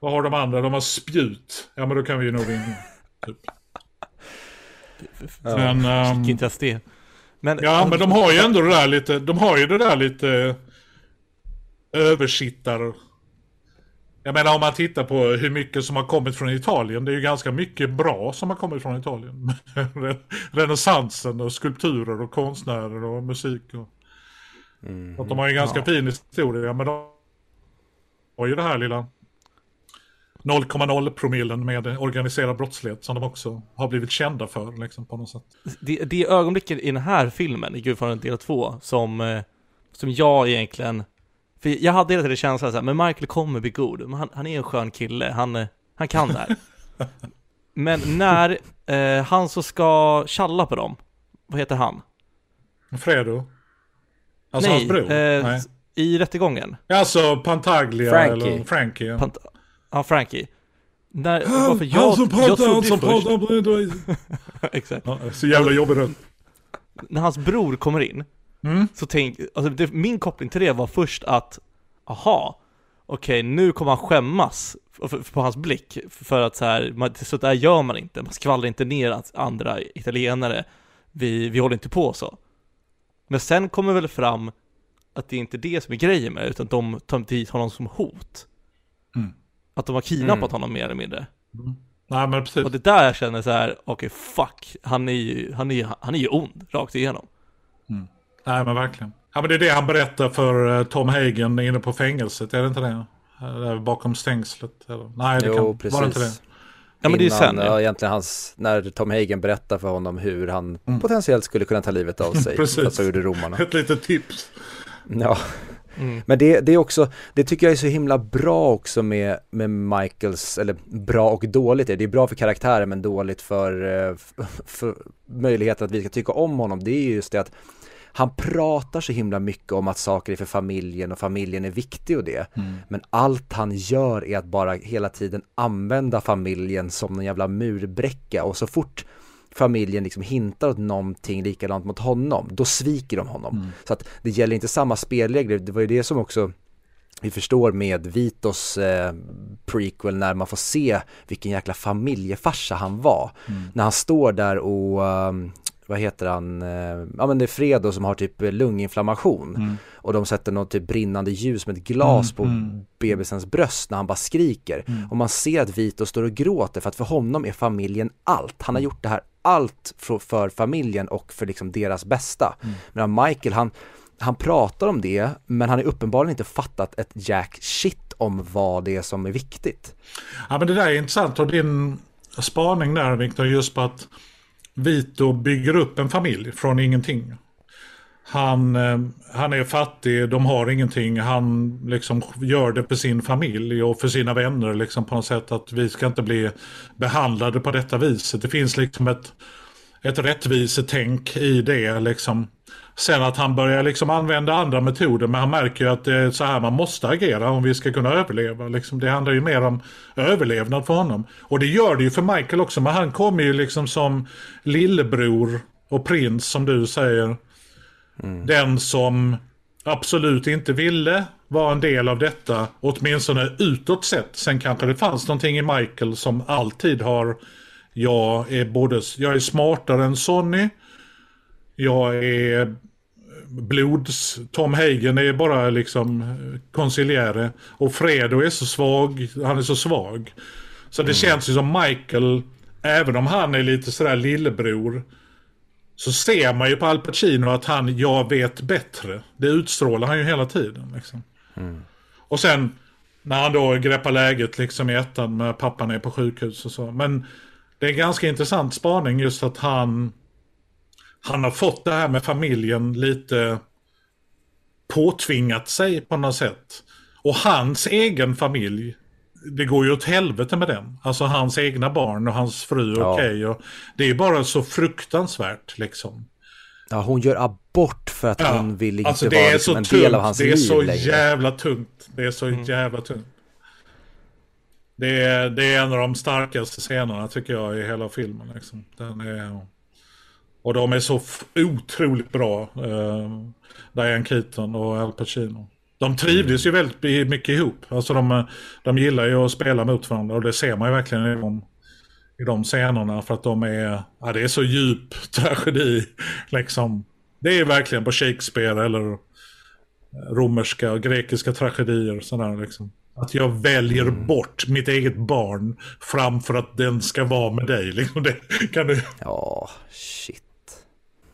Vad har de andra? De har spjut. Ja men då kan vi ju nog vinna. Typ. Men, um, inte ens det. Men, Ja, men de har ju ändå det där lite, de har ju det där lite översittar. Jag menar om man tittar på hur mycket som har kommit från Italien. Det är ju ganska mycket bra som har kommit från Italien. Renässansen och skulpturer och konstnärer och musik. Och... Mm. Att de har ju ganska Ja. fin historia. Men de har ju det här lilla 0,0 promillen med organiserad brottslighet som de också har blivit kända för liksom, på något sätt. det, det ögonblicket i den här filmen, i Gudfadern del 2, som, eh, som jag egentligen... För jag hade hela tiden känslan såhär, men Michael kommer bli god, han, han är en skön kille, han, han kan det här. men när eh, han så ska tjalla på dem, vad heter han? Fredo? Alltså Nej, hans bror? eh, Nej. I rättegången, Alltså Pantaglia Frankie. eller Frankie. ja. Pant- ja Frankie. När, varför jag, jag trodde ju först, exakt, Ja, så jävla jobbig röst. när hans bror kommer in, Mm. så tänk, alltså det, min koppling till det var först att, aha, okej nu kommer han skämmas på hans blick, för att så här, man, så där gör man inte, man skvallrar inte ner andra italienare, vi, vi håller inte på så. Men sen kommer väl fram att det är inte det som är grejen med utan de tar dit honom som hot. Mm. Att de har kidnappat Mm. honom mer eller mindre. Nej men precis. Och det där jag känner så här, okej fuck, han är ju, han är, han är ju ond, rakt igenom. Nej men verkligen. Ja men det är det han berättar för eh, Tom Hagen inne på fängelset, är det inte det? Eh, Där bakom stängslet? Eller? Nej det Jo, kan, precis. var det inte det? Ja men det är sen ja, egentligen hans, när Tom Hagen berättar för honom hur han Mm. potentiellt skulle kunna ta livet av sig. Precis. för så gjorde romarna. Ett litet tips. Ja. Mm. Men det, det är också, det tycker jag är så himla bra också med, med Michaels, eller bra och dåligt är det, är bra för karaktären men dåligt för, eh, f- för möjligheten att vi ska tycka om honom. Det är ju just det att han pratar så himla mycket om att saker är för familjen och familjen är viktig och det. Men allt han gör är att bara hela tiden använda familjen som en jävla murbräcka och så fort familjen liksom hintar åt någonting likadant mot honom, då sviker de honom. Så att det gäller inte samma spelregler, det var ju det som också vi förstår med Vitos eh, prequel när man får se vilken jäkla familjefarsa han var. När han står där och, ehm, vad heter han, eh, ja men det är Fredo som har typ lunginflammation och de sätter något typ brinnande ljus med ett glas på bebisens bröst när han bara skriker. Och man ser att Vito står och gråter för att för honom är familjen allt. Han har gjort det här allt för, för familjen och för liksom deras bästa. Medan Michael, han, han pratar om det, men han har uppenbarligen inte fattat ett jack shit om vad det är som är viktigt. Ja men det där är intressant och din spaning där Viktor just på att Vito bygger upp en familj från ingenting. Han, eh, han är fattig, de har ingenting, han liksom gör det för sin familj och för sina vänner liksom på något sätt att vi ska inte bli behandlade på detta viset. Det finns liksom ett, ett rättvisetänk i det liksom. Sen att han börjar liksom använda andra metoder men han märker ju att det är så här man måste agera om vi ska kunna överleva. Liksom. Det handlar ju mer om överlevnad för honom. Och det gör det ju för Michael också men han kommer ju liksom som lillebror och prins som du säger. Den som absolut inte ville vara en del av detta, åtminstone utåt sett. Sen kanske det fanns någonting i Michael som alltid har, jag är både, jag är smartare än Sonny, jag är blods, Tom Hagen är bara liksom konciliäre och Fredo är så svag, han är så svag. Så det känns ju som Michael, även om han är lite sådär lillebror, så ser man ju på Al Pacino att han, jag vet bättre. Det utstrålar han ju hela tiden. Liksom. Och sen när han då greppar läget liksom i ettan med pappan är på sjukhus och så. Men det är en ganska intressant spaning just att han, han har fått det här med familjen lite påtvingat sig på något sätt. Och hans egen familj, det går ju åt helvete med den. Alltså hans egna barn och hans fru och Ja. okej. och det är bara så fruktansvärt liksom. Ja, hon gör abort för att Ja, hon vill inte alltså det vara är liksom så en tungt, del av hans det är liv så längre. jävla tungt. Det är så jävla tungt. Det är, det är en av de starkaste scenerna tycker jag i hela filmen. Liksom. Den är, och de är så otroligt bra. Eh, Diane Keaton och Al Pacino. De trivdes ju väldigt mycket ihop. Alltså de, de gillar ju att spela mot varandra och det ser man ju verkligen i de, i de scenerna för att de är, ja det är så djup tragedi liksom. Det är verkligen på Shakespeare eller romerska och grekiska tragedier. Sådär, liksom. Att jag väljer mm. bort mitt eget barn framför att den ska vara med dig. Liksom. Det, kan du... Ja, shit.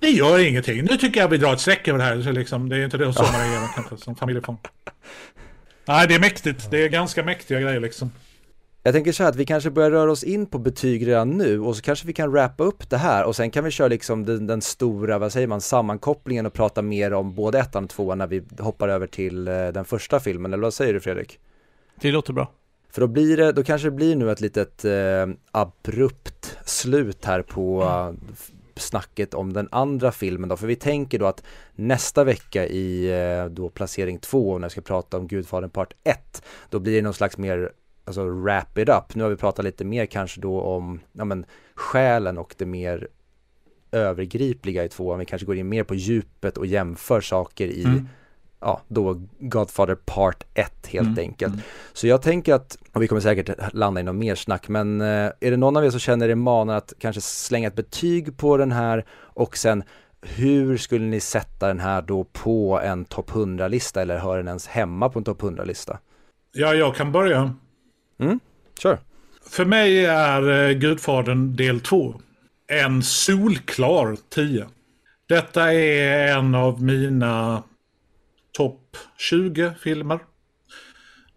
Det gör ingenting. Nu tycker jag vi drar ett streck över det här. Så liksom, det är inte det som man är som familjefång. Nej, det är mäktigt. Det är ganska mäktiga grejer liksom. Jag tänker så här att vi kanske börjar röra oss in på betyg redan nu och så kanske vi kan wrappa upp det här och sen kan vi köra liksom den, den stora, vad säger man, sammankopplingen och prata mer om både ettan och tvåan när vi hoppar över till eh, den första filmen, eller vad säger du Fredrik? Det låter bra. För då blir det, då kanske det blir nu ett litet eh, abrupt slut här på mm snacket om den andra filmen då, för vi tänker då att nästa vecka i eh, då placering två, när jag ska prata om Gudfadern part 1, då blir det någon slags mer alltså wrap it up. Nu har vi pratat lite mer kanske då om, ja men själen och det mer övergripliga i tvåan. Vi kanske går in mer på djupet och jämför saker i, mm ja, då Godfather Part 1 helt mm. enkelt. Mm. Så jag tänker att, och vi kommer säkert landa i något mer snack, men eh, är det någon av er som känner er manad att kanske slänga ett betyg på den här och sen hur skulle ni sätta den här då på en topp 100-lista eller hör den ens hemma på en topp 100-lista? Ja, jag kan börja. Mm, kör. För mig är eh, Gudfadern del 2 en solklar 10. Detta är en av mina topp 20 filmer.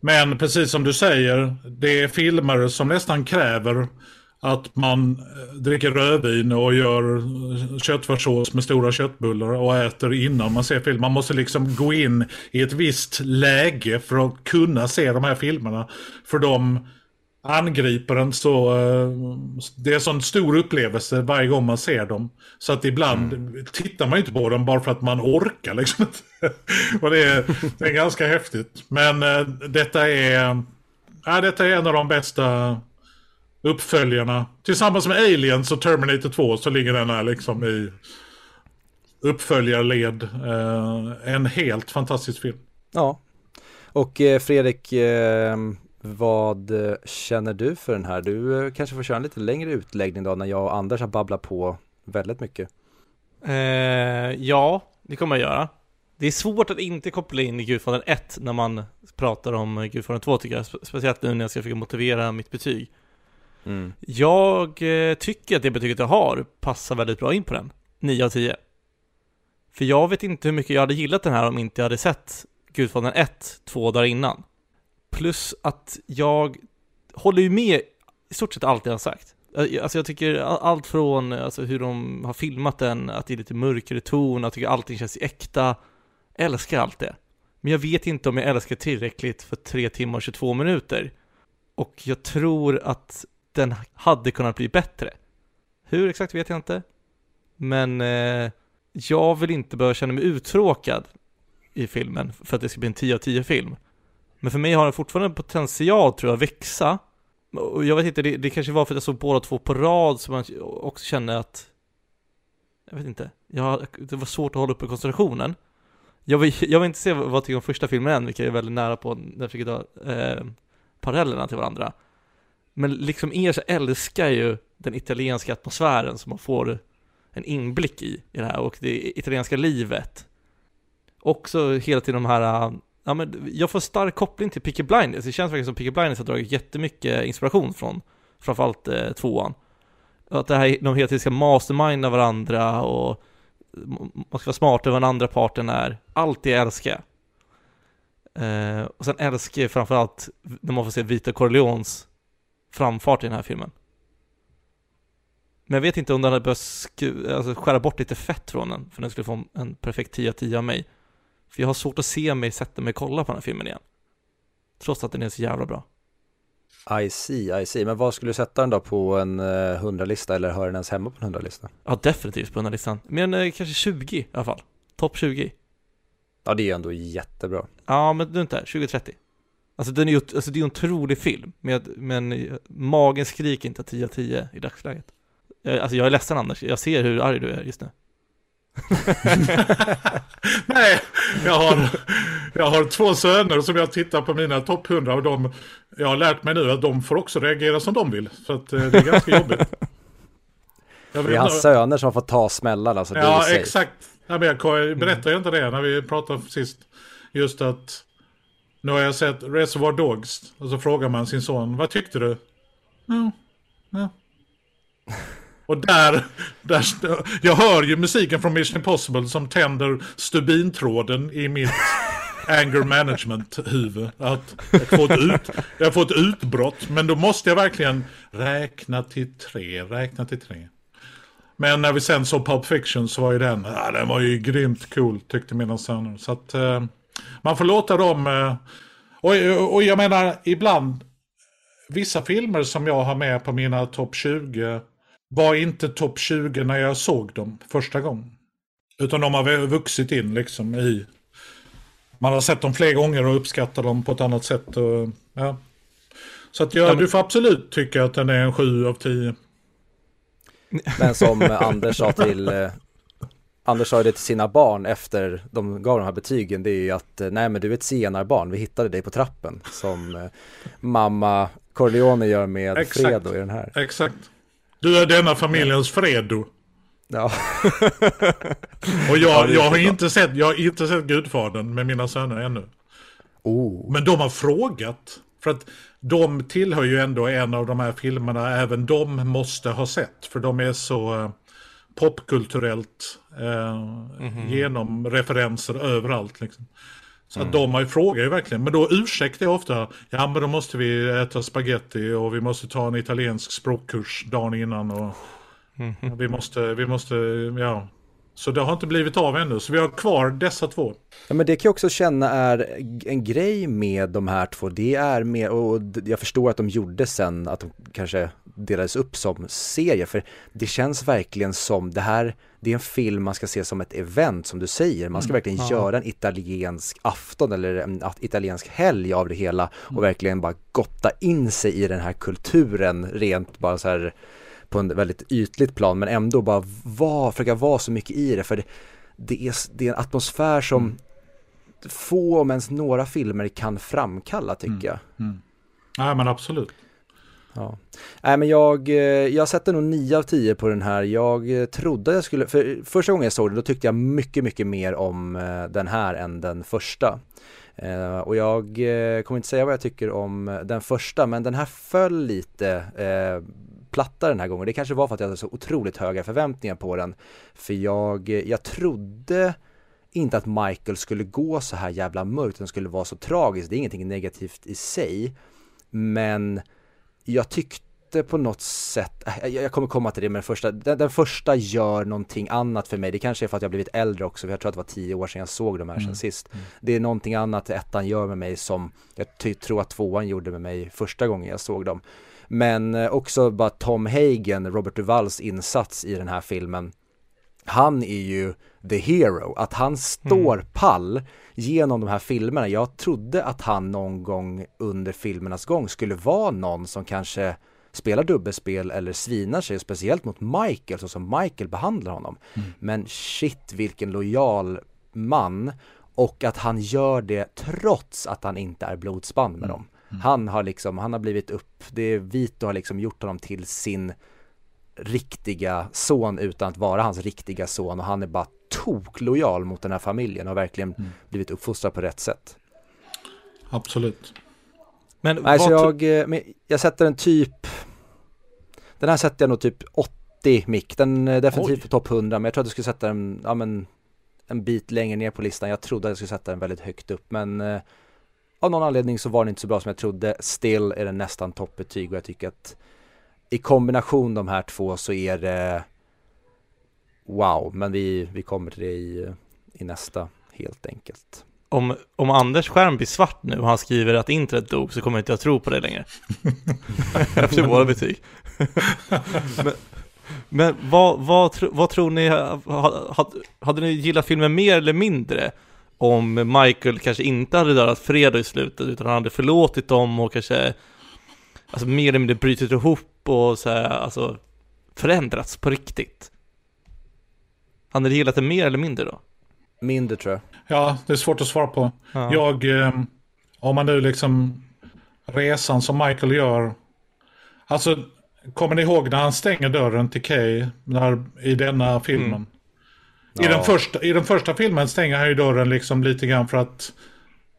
Men precis som du säger, det är filmer som nästan kräver att man eh, dricker rödvin och gör eh, köttfärssås med stora köttbullar och äter innan man ser film. Man måste liksom gå in i ett visst läge för att kunna se de här filmerna. För de angriper en så... Eh, det är en sån stor upplevelse varje gång man ser dem. Så att ibland mm. tittar man inte på dem bara för att man orkar liksom. och det är, det är ganska häftigt. Men äh, detta är... Ja, detta är en av de bästa uppföljarna. Tillsammans med Aliens och Terminator 2 så ligger den här liksom i uppföljarled. Eh, en helt fantastisk film. Ja. Och eh, Fredrik, eh, vad känner du för den här? Du eh, kanske får köra en lite längre utläggning då när jag och Anders har babblat på väldigt mycket. Eh, ja, det kommer jag göra. Det är svårt att inte koppla in Gudfadern 1 när man pratar om Gudfadern 2 tycker jag. Speciellt nu när jag ska försöka motivera mitt betyg. Mm. Jag eh, tycker att det betyget jag har passar väldigt bra in på den. 9 av 10. För jag vet inte hur mycket jag hade gillat den här om inte jag hade sett Gudfadern 1 två dagar innan. Plus att jag håller ju med i stort sett allt jag har sagt. Alltså jag tycker allt från alltså hur de har filmat den, att det är lite mörkare ton, jag tycker allting känns äkta. Jag älskar allt det. Men jag vet inte om jag älskar tillräckligt för 3 timmar och 22 minuter. Och jag tror att den hade kunnat bli bättre. Hur exakt vet jag inte. Men eh, jag vill inte behöva känna mig uttråkad i filmen för att det ska bli en 10 av 10 film. Men för mig har den fortfarande potential tror jag att växa. Och jag vet inte, det, det kanske var för att jag såg båda två på rad som man också kände att jag vet inte, jag, det var svårt att hålla uppe koncentrationen. Jag vill, jag vill inte se vad jag tycker om första filmen än, vilket är väldigt nära på när jag försöker dra eh, parallellerna till varandra. Men liksom er så älskar ju den italienska atmosfären som man får en inblick i, i det här och det italienska livet. Också hela tiden de här, ja men jag får stark koppling till Picky Blinders, det känns verkligen som Picky Blinders har dragit jättemycket inspiration från framförallt eh, tvåan. Att det här, de hela tiden ska masterminda varandra och man ska vara smartare än vad den andra parten är. Allt det älskar jag. Eh, och sen älskar jag framförallt när man får se Vita Corleones framfart i den här filmen. Men jag vet inte om den hade behövt alltså, skära bort lite fett från den, för den skulle få en perfekt 10 av 10 av mig. För jag har svårt att se mig sätta mig och kolla på den här filmen igen. Trots att den är så jävla bra. I see, I see. Men vad skulle du sätta den då på en eh, 100-lista eller hör den ens hemma på en 100-lista? Ja, definitivt på 100-listan. Men uh, kanske 20 i alla fall. Topp 20. Ja, det är ju ändå jättebra. Ja, men du inte 20-30. Alltså, den är ju, alltså det är ju en otrolig film, men, men magen skriker inte 10 av 10 i dagsläget. Alltså jag är ledsen Anders, jag ser hur arg du är just nu. Nej, jag har, jag har två söner som jag tittar på mina topp 100 och de, jag har lärt mig nu att de får också reagera som de vill. Så att eh, det är ganska jobbigt. det är hans söner som fått ta smällarna. Så ja, exakt. Ja, men jag berättade inte det när vi pratade sist. Just att nu har jag sett Reservoir Dogs. Och så frågar man sin son, vad tyckte du? Ja, ja. Och där, där, jag hör ju musiken från Mission Impossible som tänder stubintråden i mitt anger management-huvud. Att jag får, ett ut, jag får ett utbrott, men då måste jag verkligen räkna till tre, räkna till tre. Men när vi sen såg Pulp Fiction så var ju den, ja, den var ju grymt cool tyckte mina söner. Så att eh, man får låta dem, eh, och, och jag menar ibland, vissa filmer som jag har med på mina topp 20 var inte topp 20 när jag såg dem första gången. Utan de har vuxit in liksom i... Man har sett dem fler gånger och uppskattar dem på ett annat sätt. Och, ja. Så att jag, ja, men... du får absolut tycka att den är en 7 av 10. Men som Anders sa till eh, Anders sa det till sina barn efter de gav de här betygen, det är ju att eh, nej men du är ett senarbarn, vi hittade dig på trappen som eh, mamma Corleone gör med Exakt. Fredo i den här. Exakt. Du är denna familjens Fredo. Ja. och jag, jag, har inte sett, jag har inte sett Gudfadern med mina söner ännu. Oh. Men de har frågat. För att de tillhör ju ändå en av de här filmerna även de måste ha sett. För de är så eh, popkulturellt eh, mm -hmm. genom referenser överallt. Liksom. Så mm. att de har ju frågat ju verkligen. Men då ursäktar jag ofta. Ja men då måste vi äta spaghetti och vi måste ta en italiensk språkkurs dagen innan. Och mm. vi måste, vi måste, ja. Så det har inte blivit av ännu. Så vi har kvar dessa två. Ja men det kan jag också känna är en grej med de här två. Det är mer, och jag förstår att de gjorde sen att de kanske delades upp som serier. För det känns verkligen som det här det är en film man ska se som ett event som du säger. Man ska mm. verkligen ja. göra en italiensk afton eller en italiensk helg av det hela och mm. verkligen bara gotta in sig i den här kulturen rent bara så här på en väldigt ytligt plan men ändå bara var, försöka vara så mycket i det för det, det, är, det är en atmosfär som mm. få om ens några filmer kan framkalla tycker mm. jag. Mm. Ja men absolut. Ja. Nej men jag, eh, jag sätter nog 9 av 10 på den här. Jag eh, trodde jag skulle, för första gången jag såg den då tyckte jag mycket, mycket mer om eh, den här än den första. och jag kommer inte säga vad jag tycker om den första men den här föll lite platta den här gången. Det kanske var för att jag hade så otroligt höga förväntningar på den. För jag, jag trodde inte att Michael skulle gå så här jävla mörkt, den skulle vara så tragisk. Det är ingenting negativt i sig. Men jag tyckte på något sätt, äh, jag, kommer komma till det med den första, den, den, första gör någonting annat för mig. Det kanske är för att jag blivit äldre också, för jag tror att det var tio år sedan jag såg de här mm. sen sist. Mm. Det är någonting annat ettan gör med mig som jag tror att tvåan gjorde med mig första gången jag såg dem. Men eh, också bara Tom Hagen, Robert Duvalls insats i den här filmen. Han är ju the hero, att han står mm. pall genom de här filmerna. Jag trodde att han någon gång under filmernas gång skulle vara någon som kanske spelar dubbelspel eller svinar sig, speciellt mot Michael, så som Michael behandlar honom. Mm. Men shit vilken lojal man och att han gör det trots att han inte är blodsband med mm. dem. Mm. Han har liksom, han har blivit upp, det är Vito har liksom gjort honom till sin riktiga son utan att vara hans riktiga son och han är bara toklojal mot den här familjen och verkligen mm. blivit uppfostrad på rätt sätt. Absolut. Men, alltså jag, eh, men jag sätter en typ, den här sätter jag nog typ 80 mick, den är definitivt på topp 100 men jag tror att jag skulle sätta den, ja men en bit längre ner på listan. Jag trodde att jag skulle sätta den väldigt högt upp men eh, av någon anledning så var den inte så bra som jag trodde. Still är den nästan toppbetyg och jag tycker att i kombination de här två så är det wow, men vi, vi kommer till det i, i nästa helt enkelt. Om, om Anders skärm blir svart nu och han skriver att internet dog så kommer inte jag tro på det längre. Efter våra betyg. men, men vad, vad, vad tror ni, hade ni gillat filmen mer eller mindre om Michael kanske inte hade dödat Fredo i slutet utan han hade förlåtit dem och kanske alltså mer eller mindre brutit ihop och så här, alltså förändrats på riktigt? Hade du gillat det mer eller mindre då? Mindre tror jag. Ja, det är svårt att svara på. Ja. Jag, eh, om man nu liksom resan som Michael gör. Alltså, kommer ni ihåg när han stänger dörren till Kay när, i denna filmen? Mm. I, den första, I den första filmen stänger han ju dörren liksom lite grann för att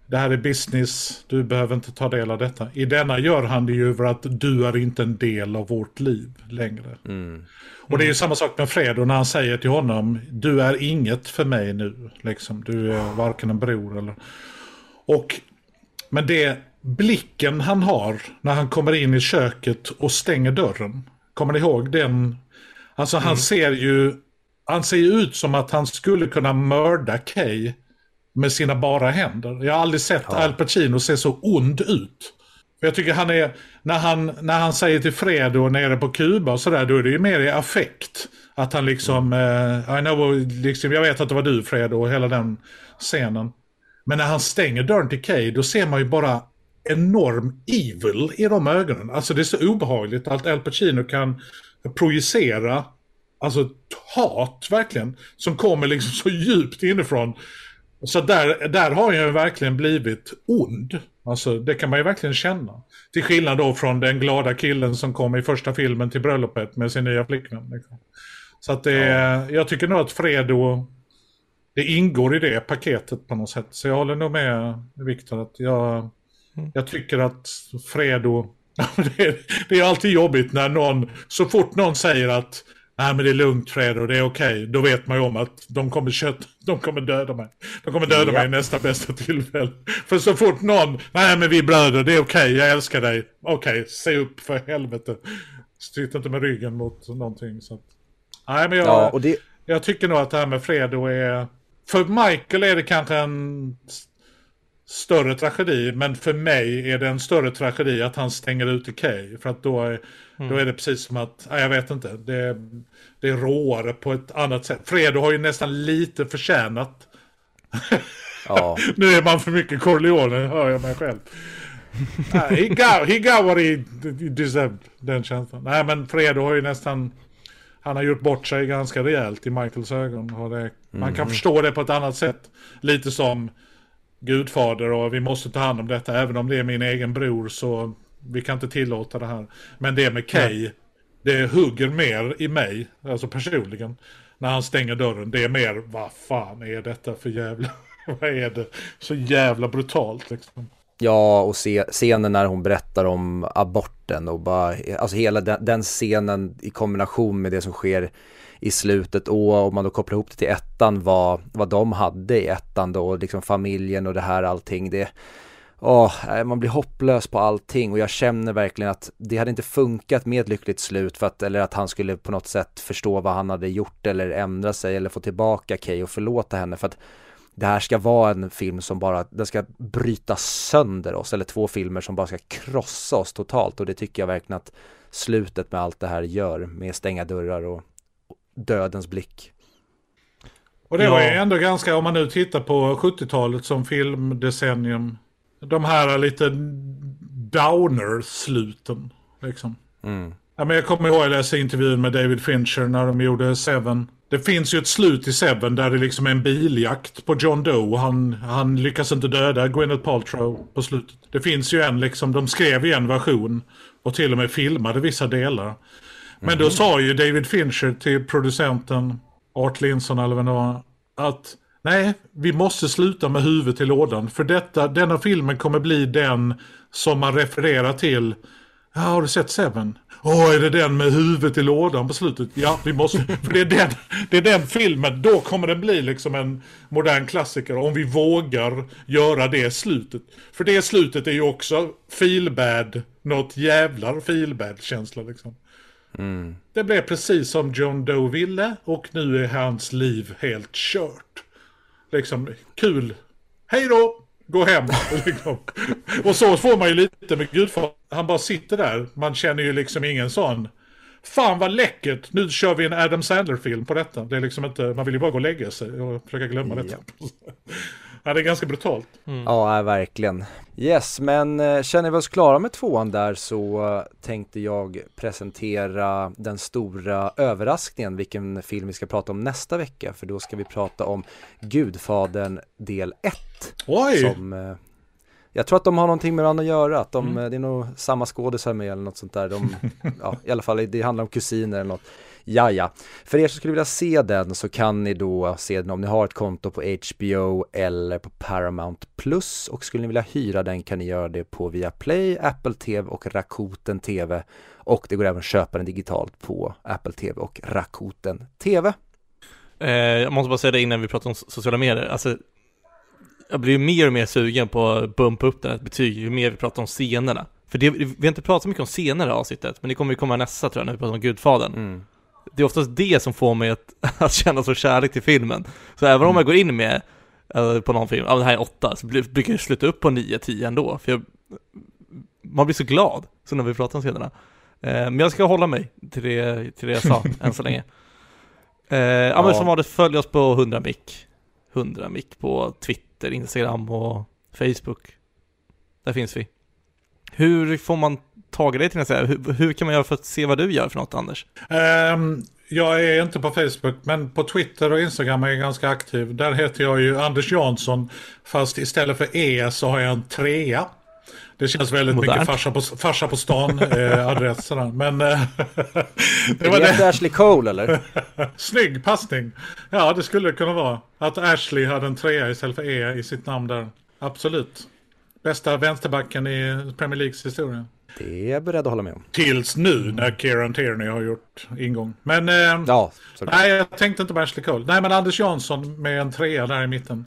det här är business, du behöver inte ta del av detta. I denna gör han det ju för att du är inte en del av vårt liv längre. Mm. Och det är ju samma sak med Fredo när han säger till honom, du är inget för mig nu. Liksom. Du är varken en bror eller... Och, men det blicken han har när han kommer in i köket och stänger dörren. Kommer ni ihåg den? Alltså han mm. ser ju, han ser ut som att han skulle kunna mörda Kay med sina bara händer. Jag har aldrig sett ja. Al Pacino se så ond ut. För jag tycker han är, när han, när han säger till Fredo nere på Kuba och sådär, då är det ju mer i affekt. Att han liksom, uh, I know, liksom, jag vet att det var du Fredo och hela den scenen. Men när han stänger dörren till Kay, då ser man ju bara enorm evil i de ögonen. Alltså det är så obehagligt att Al Pacino kan projicera alltså hat verkligen. Som kommer liksom så djupt inifrån. Så där, där har jag verkligen blivit ond. Alltså det kan man ju verkligen känna. Till skillnad då från den glada killen som kom i första filmen till bröllopet med sin nya flickvän. Liksom. Så att det, ja. jag tycker nog att Fredo, det ingår i det paketet på något sätt. Så jag håller nog med Viktor att jag, mm. jag tycker att Fredo, det är, det är alltid jobbigt när någon, så fort någon säger att Nej men det är lugnt Fred och det är okej. Okay. Då vet man ju om att de kommer, kött, de kommer döda mig. De kommer döda ja. mig nästa bästa tillfälle. För så fort någon, nej men vi är bröder, det är okej, okay, jag älskar dig. Okej, okay, se upp för helvete. Sitt inte med ryggen mot någonting. Så. Nej men jag, ja, och det... jag tycker nog att det här med Fredo är... För Michael är det kanske en större tragedi. Men för mig är det en större tragedi att han stänger ut Kay. För att då är, mm. då är det precis som att, nej, jag vet inte, det, det är råare på ett annat sätt. Fredo har ju nästan lite förtjänat. Ja. nu är man för mycket Corleone, hör jag mig själv. he, got, he got what he deserved, den känslan. Nej men Fredo har ju nästan, han har gjort bort sig ganska rejält i Michaels ögon. Det, Man kan mm. förstå det på ett annat sätt. Lite som gudfader och vi måste ta hand om detta. Även om det är min egen bror så vi kan inte tillåta det här. Men det med Kay, det hugger mer i mig, alltså personligen. När han stänger dörren, det är mer, vad fan är detta för jävla, vad är det? Så jävla brutalt liksom. Ja, och se, scenen när hon berättar om aborten och bara, alltså hela den, den scenen i kombination med det som sker i slutet och om man då kopplar ihop det till ettan vad, vad de hade i ettan då och liksom familjen och det här allting det Oh, man blir hopplös på allting. Och jag känner verkligen att det hade inte funkat med ett lyckligt slut för att, eller att han skulle på något sätt förstå vad han hade gjort eller ändra sig eller få tillbaka Kay och förlåta henne. För att det här ska vara en film som bara, den ska bryta sönder oss eller två filmer som bara ska krossa oss totalt. Och det tycker jag verkligen att slutet med allt det här gör med stänga dörrar och dödens blick. Och det var ju ändå ganska, om man nu tittar på 70-talet som filmdecennium, de här lite downer-sluten. Liksom. Mm. Ja, men jag kommer ihåg att jag läste intervjun med David Fincher när de gjorde Seven. Det finns ju ett slut i Seven där det liksom är en biljakt på John Doe. Han, han lyckas inte döda Gwyneth Paltrow på slutet. Det finns ju en liksom, de skrev ju en version och till och med filmade vissa delar. Men då sa ju David Fincher till producenten Art Linson eller vem det var att nej, vi måste sluta med huvudet i lådan. För detta, denna filmen kommer bli den som man refererar till. Ja, har du sett Seven? Åh, oh, är det den med huvudet i lådan på slutet? Ja, vi måste, för det är, den, det är den filmen, då kommer den bli liksom en modern klassiker om vi vågar göra det slutet. För det slutet är ju också feelbad, något jävlar feelbad känsla liksom. Mm. Det blev precis som John Doe ville och nu är hans liv helt kört. Liksom, kul. Hej då! Gå hem. Liksom. och så får man ju lite med Gudfadern. Han bara sitter där. Man känner ju liksom ingen sån. Fan vad läckert, nu kör vi en Adam Sandler-film på detta. Det är liksom inte, man vill ju bara gå och lägga sig och försöka glömma detta. Ja, det är ganska brutalt. Mm. Ja, verkligen. Yes, men eh, känner vi oss klara med tvåan där så eh, tänkte jag presentera den stora överraskningen, vilken film vi ska prata om nästa vecka, för då ska vi prata om Gudfadern del 1. Oj! Som, eh, Jag tror att de har någonting med varandra att göra, att de, Mm. det är nog samma skådisar med eller något sånt där. De, ja, I alla fall, det handlar om kusiner eller något. Ja, ja. För er som skulle vilja se den så kan ni då se den om ni har ett konto på HBO eller på Paramount Plus och skulle ni vilja hyra den kan ni göra det på Viaplay, Apple TV och Rakuten TV och det går även att köpa den digitalt på Apple TV och Rakuten TV. Eh, jag måste bara säga det innan vi pratar om so- sociala medier. Alltså, jag blir ju mer och mer sugen på att bumpa upp det här betyg ju mer vi pratar om scenerna. För det, vi har inte pratat så mycket om scener i avsnittet, men det kommer ju komma nästa tror jag när vi pratar om Gudfadern. Mm. Det är oftast det som får mig att, att känna så kärlek till filmen. Så även om jag går in med eh, på någon film, ja det här är åtta, så blir- brukar jag sluta upp på nio, tio ändå. För jag, man blir så glad, så när vi pratar om scenerna. Eh, men jag ska hålla mig till det, till det jag sa än så länge. Eh, ja. men som vanligt, följ oss på 100 mick. 100 mick på Twitter, Instagram och Facebook. Där finns vi. Hur får man tag i dig till nästa? Hur, hur kan man göra för att se vad du gör för något Anders? Ehm, jag är inte på Facebook, men på Twitter och Instagram är jag ganska aktiv. Där heter jag ju Anders Jansson, fast istället för E så har jag en trea. Det känns väldigt Modernt. mycket farsa på, farsa på stan eh, adress sådär. Men eh, det var det efter Ashley Cole eller? Snygg passning. Ja, det skulle det kunna vara. Att Ashley hade en trea istället för E i sitt namn där. Absolut. Bästa vänsterbacken i Premier Leagues historia. Det är jag beredd att hålla med om. Tills nu när Kieran Tierney har gjort ingång. Men eh, Ja, nej, jag tänkte inte på Ashley Cole. Nej, men Anders Jansson med en trea där i mitten.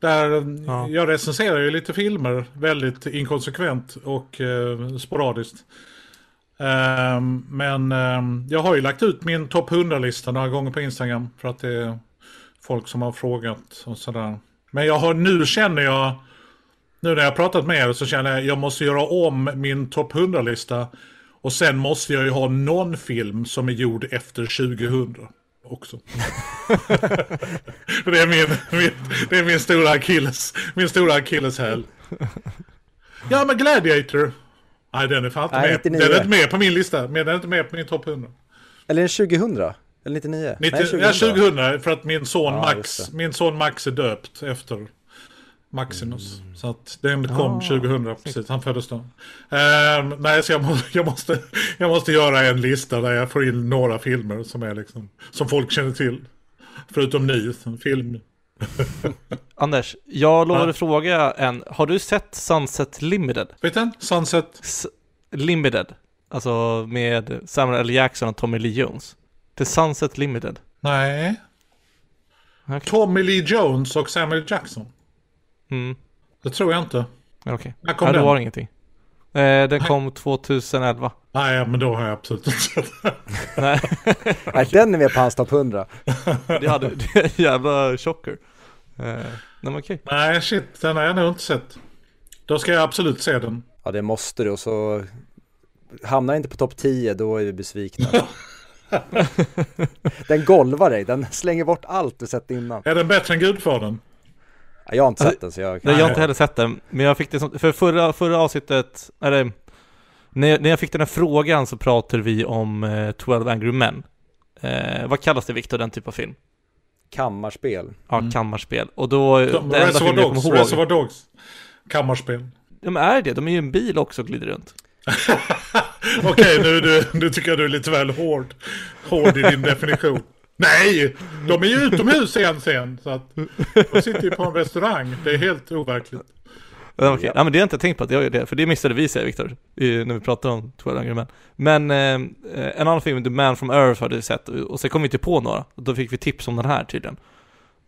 Där, eh, Ja. Jag recenserar ju lite filmer väldigt inkonsekvent och eh, sporadiskt. Ehm, men ehm, jag har ju lagt ut min topp 100-lista några gånger på Instagram för att det är folk som har frågat och sådär. Men jag har, nu känner jag, nu när jag pratat med er så känner jag jag måste göra om min topp 100-lista. Och sen måste jag ju ha någon film som är gjord efter 2000 också. det, är min, min, det är min stora akilles, min stora akilleshäl. Ja men Gladiator. Nej den är fan inte Nej, med. 99. Den är inte med på min lista. Men den är inte med på min topp 100. Eller är det 2000? Eller 99? 90, Nej, ja, 2000 för att min son, Ja, Max, min son Max är döpt efter Maximus. Så att den kom Ah, 2000 precis, han föddes då. Ehm, nej, så jag, må, jag, måste, jag måste göra en lista där jag får in några filmer som är liksom, som folk känner till. Förutom ny film. Anders, jag lovade Ja. fråga en, har du sett Sunset Limited? Vet du? Sunset. S- Limited, alltså med Samuel L. Jackson och Tommy Lee Jones. The Sunset Limited. Nej. Okej. Tommy Lee Jones och Samuel Jackson. Mm, Det tror jag inte. okej. När kom Ja, den? var det ingenting. Eh, den kom 2011. Nej, men då har jag absolut inte sett den. Nej, Nej, den är med på hans topp 100. det hade, det är en jävla chocker. Eh, nej okej. Nej, shit, den har jag nog inte sett. Då ska jag absolut se den. Ja, det måste du och så hamnar inte på topp 10, då är vi besvikna. den golvar dig, den slänger bort allt du sett innan. Är den bättre än Gudfadern? Ja, Jag har inte Alltså, sett den så jag Nej, jag har inte heller sett den, men jag fick det som, för förra, förra avsnittet, eller när jag, när jag fick den här frågan så pratade vi om eh, 12 Angry Men. Eh, vad kallas det Viktor, den typ av film? Kammarspel. Ja, Mm. kammarspel. Och då, det enda Reservoir filmen jag Dogs, kommer ihåg, Reservoir Dogs. Kammarspel. men är det? De är ju en bil också och glider runt. Okej, nu, du, nu tycker jag du är lite väl hård. Hård i din definition. Nej, de är ju utomhus en scen. Så att de sitter ju på en restaurang. Det är helt overkligt. Ja, okej. Ja. Ja. men det har jag inte tänkt på att jag gör det, för det missade vi säger Viktor, när vi pratade om 12 Angry Men. Men eh, en annan film, The Man from Earth, hade vi sett, och sen kom vi inte på några. Och då fick vi tips om den här tydligen.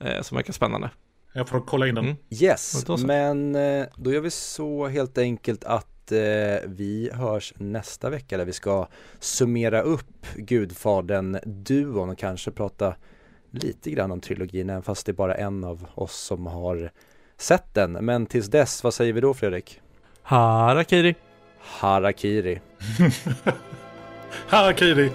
Eh, som verkar spännande. Jag får kolla in den. Mm. Yes, men eh, då gör vi så helt enkelt att vi hörs nästa vecka där vi ska summera upp Gudfadern-duon och kanske prata lite grann om trilogin även fast det är bara en av oss som har sett den. Men tills dess, vad säger vi då Fredrik? Harakiri! Harakiri. Harakiri.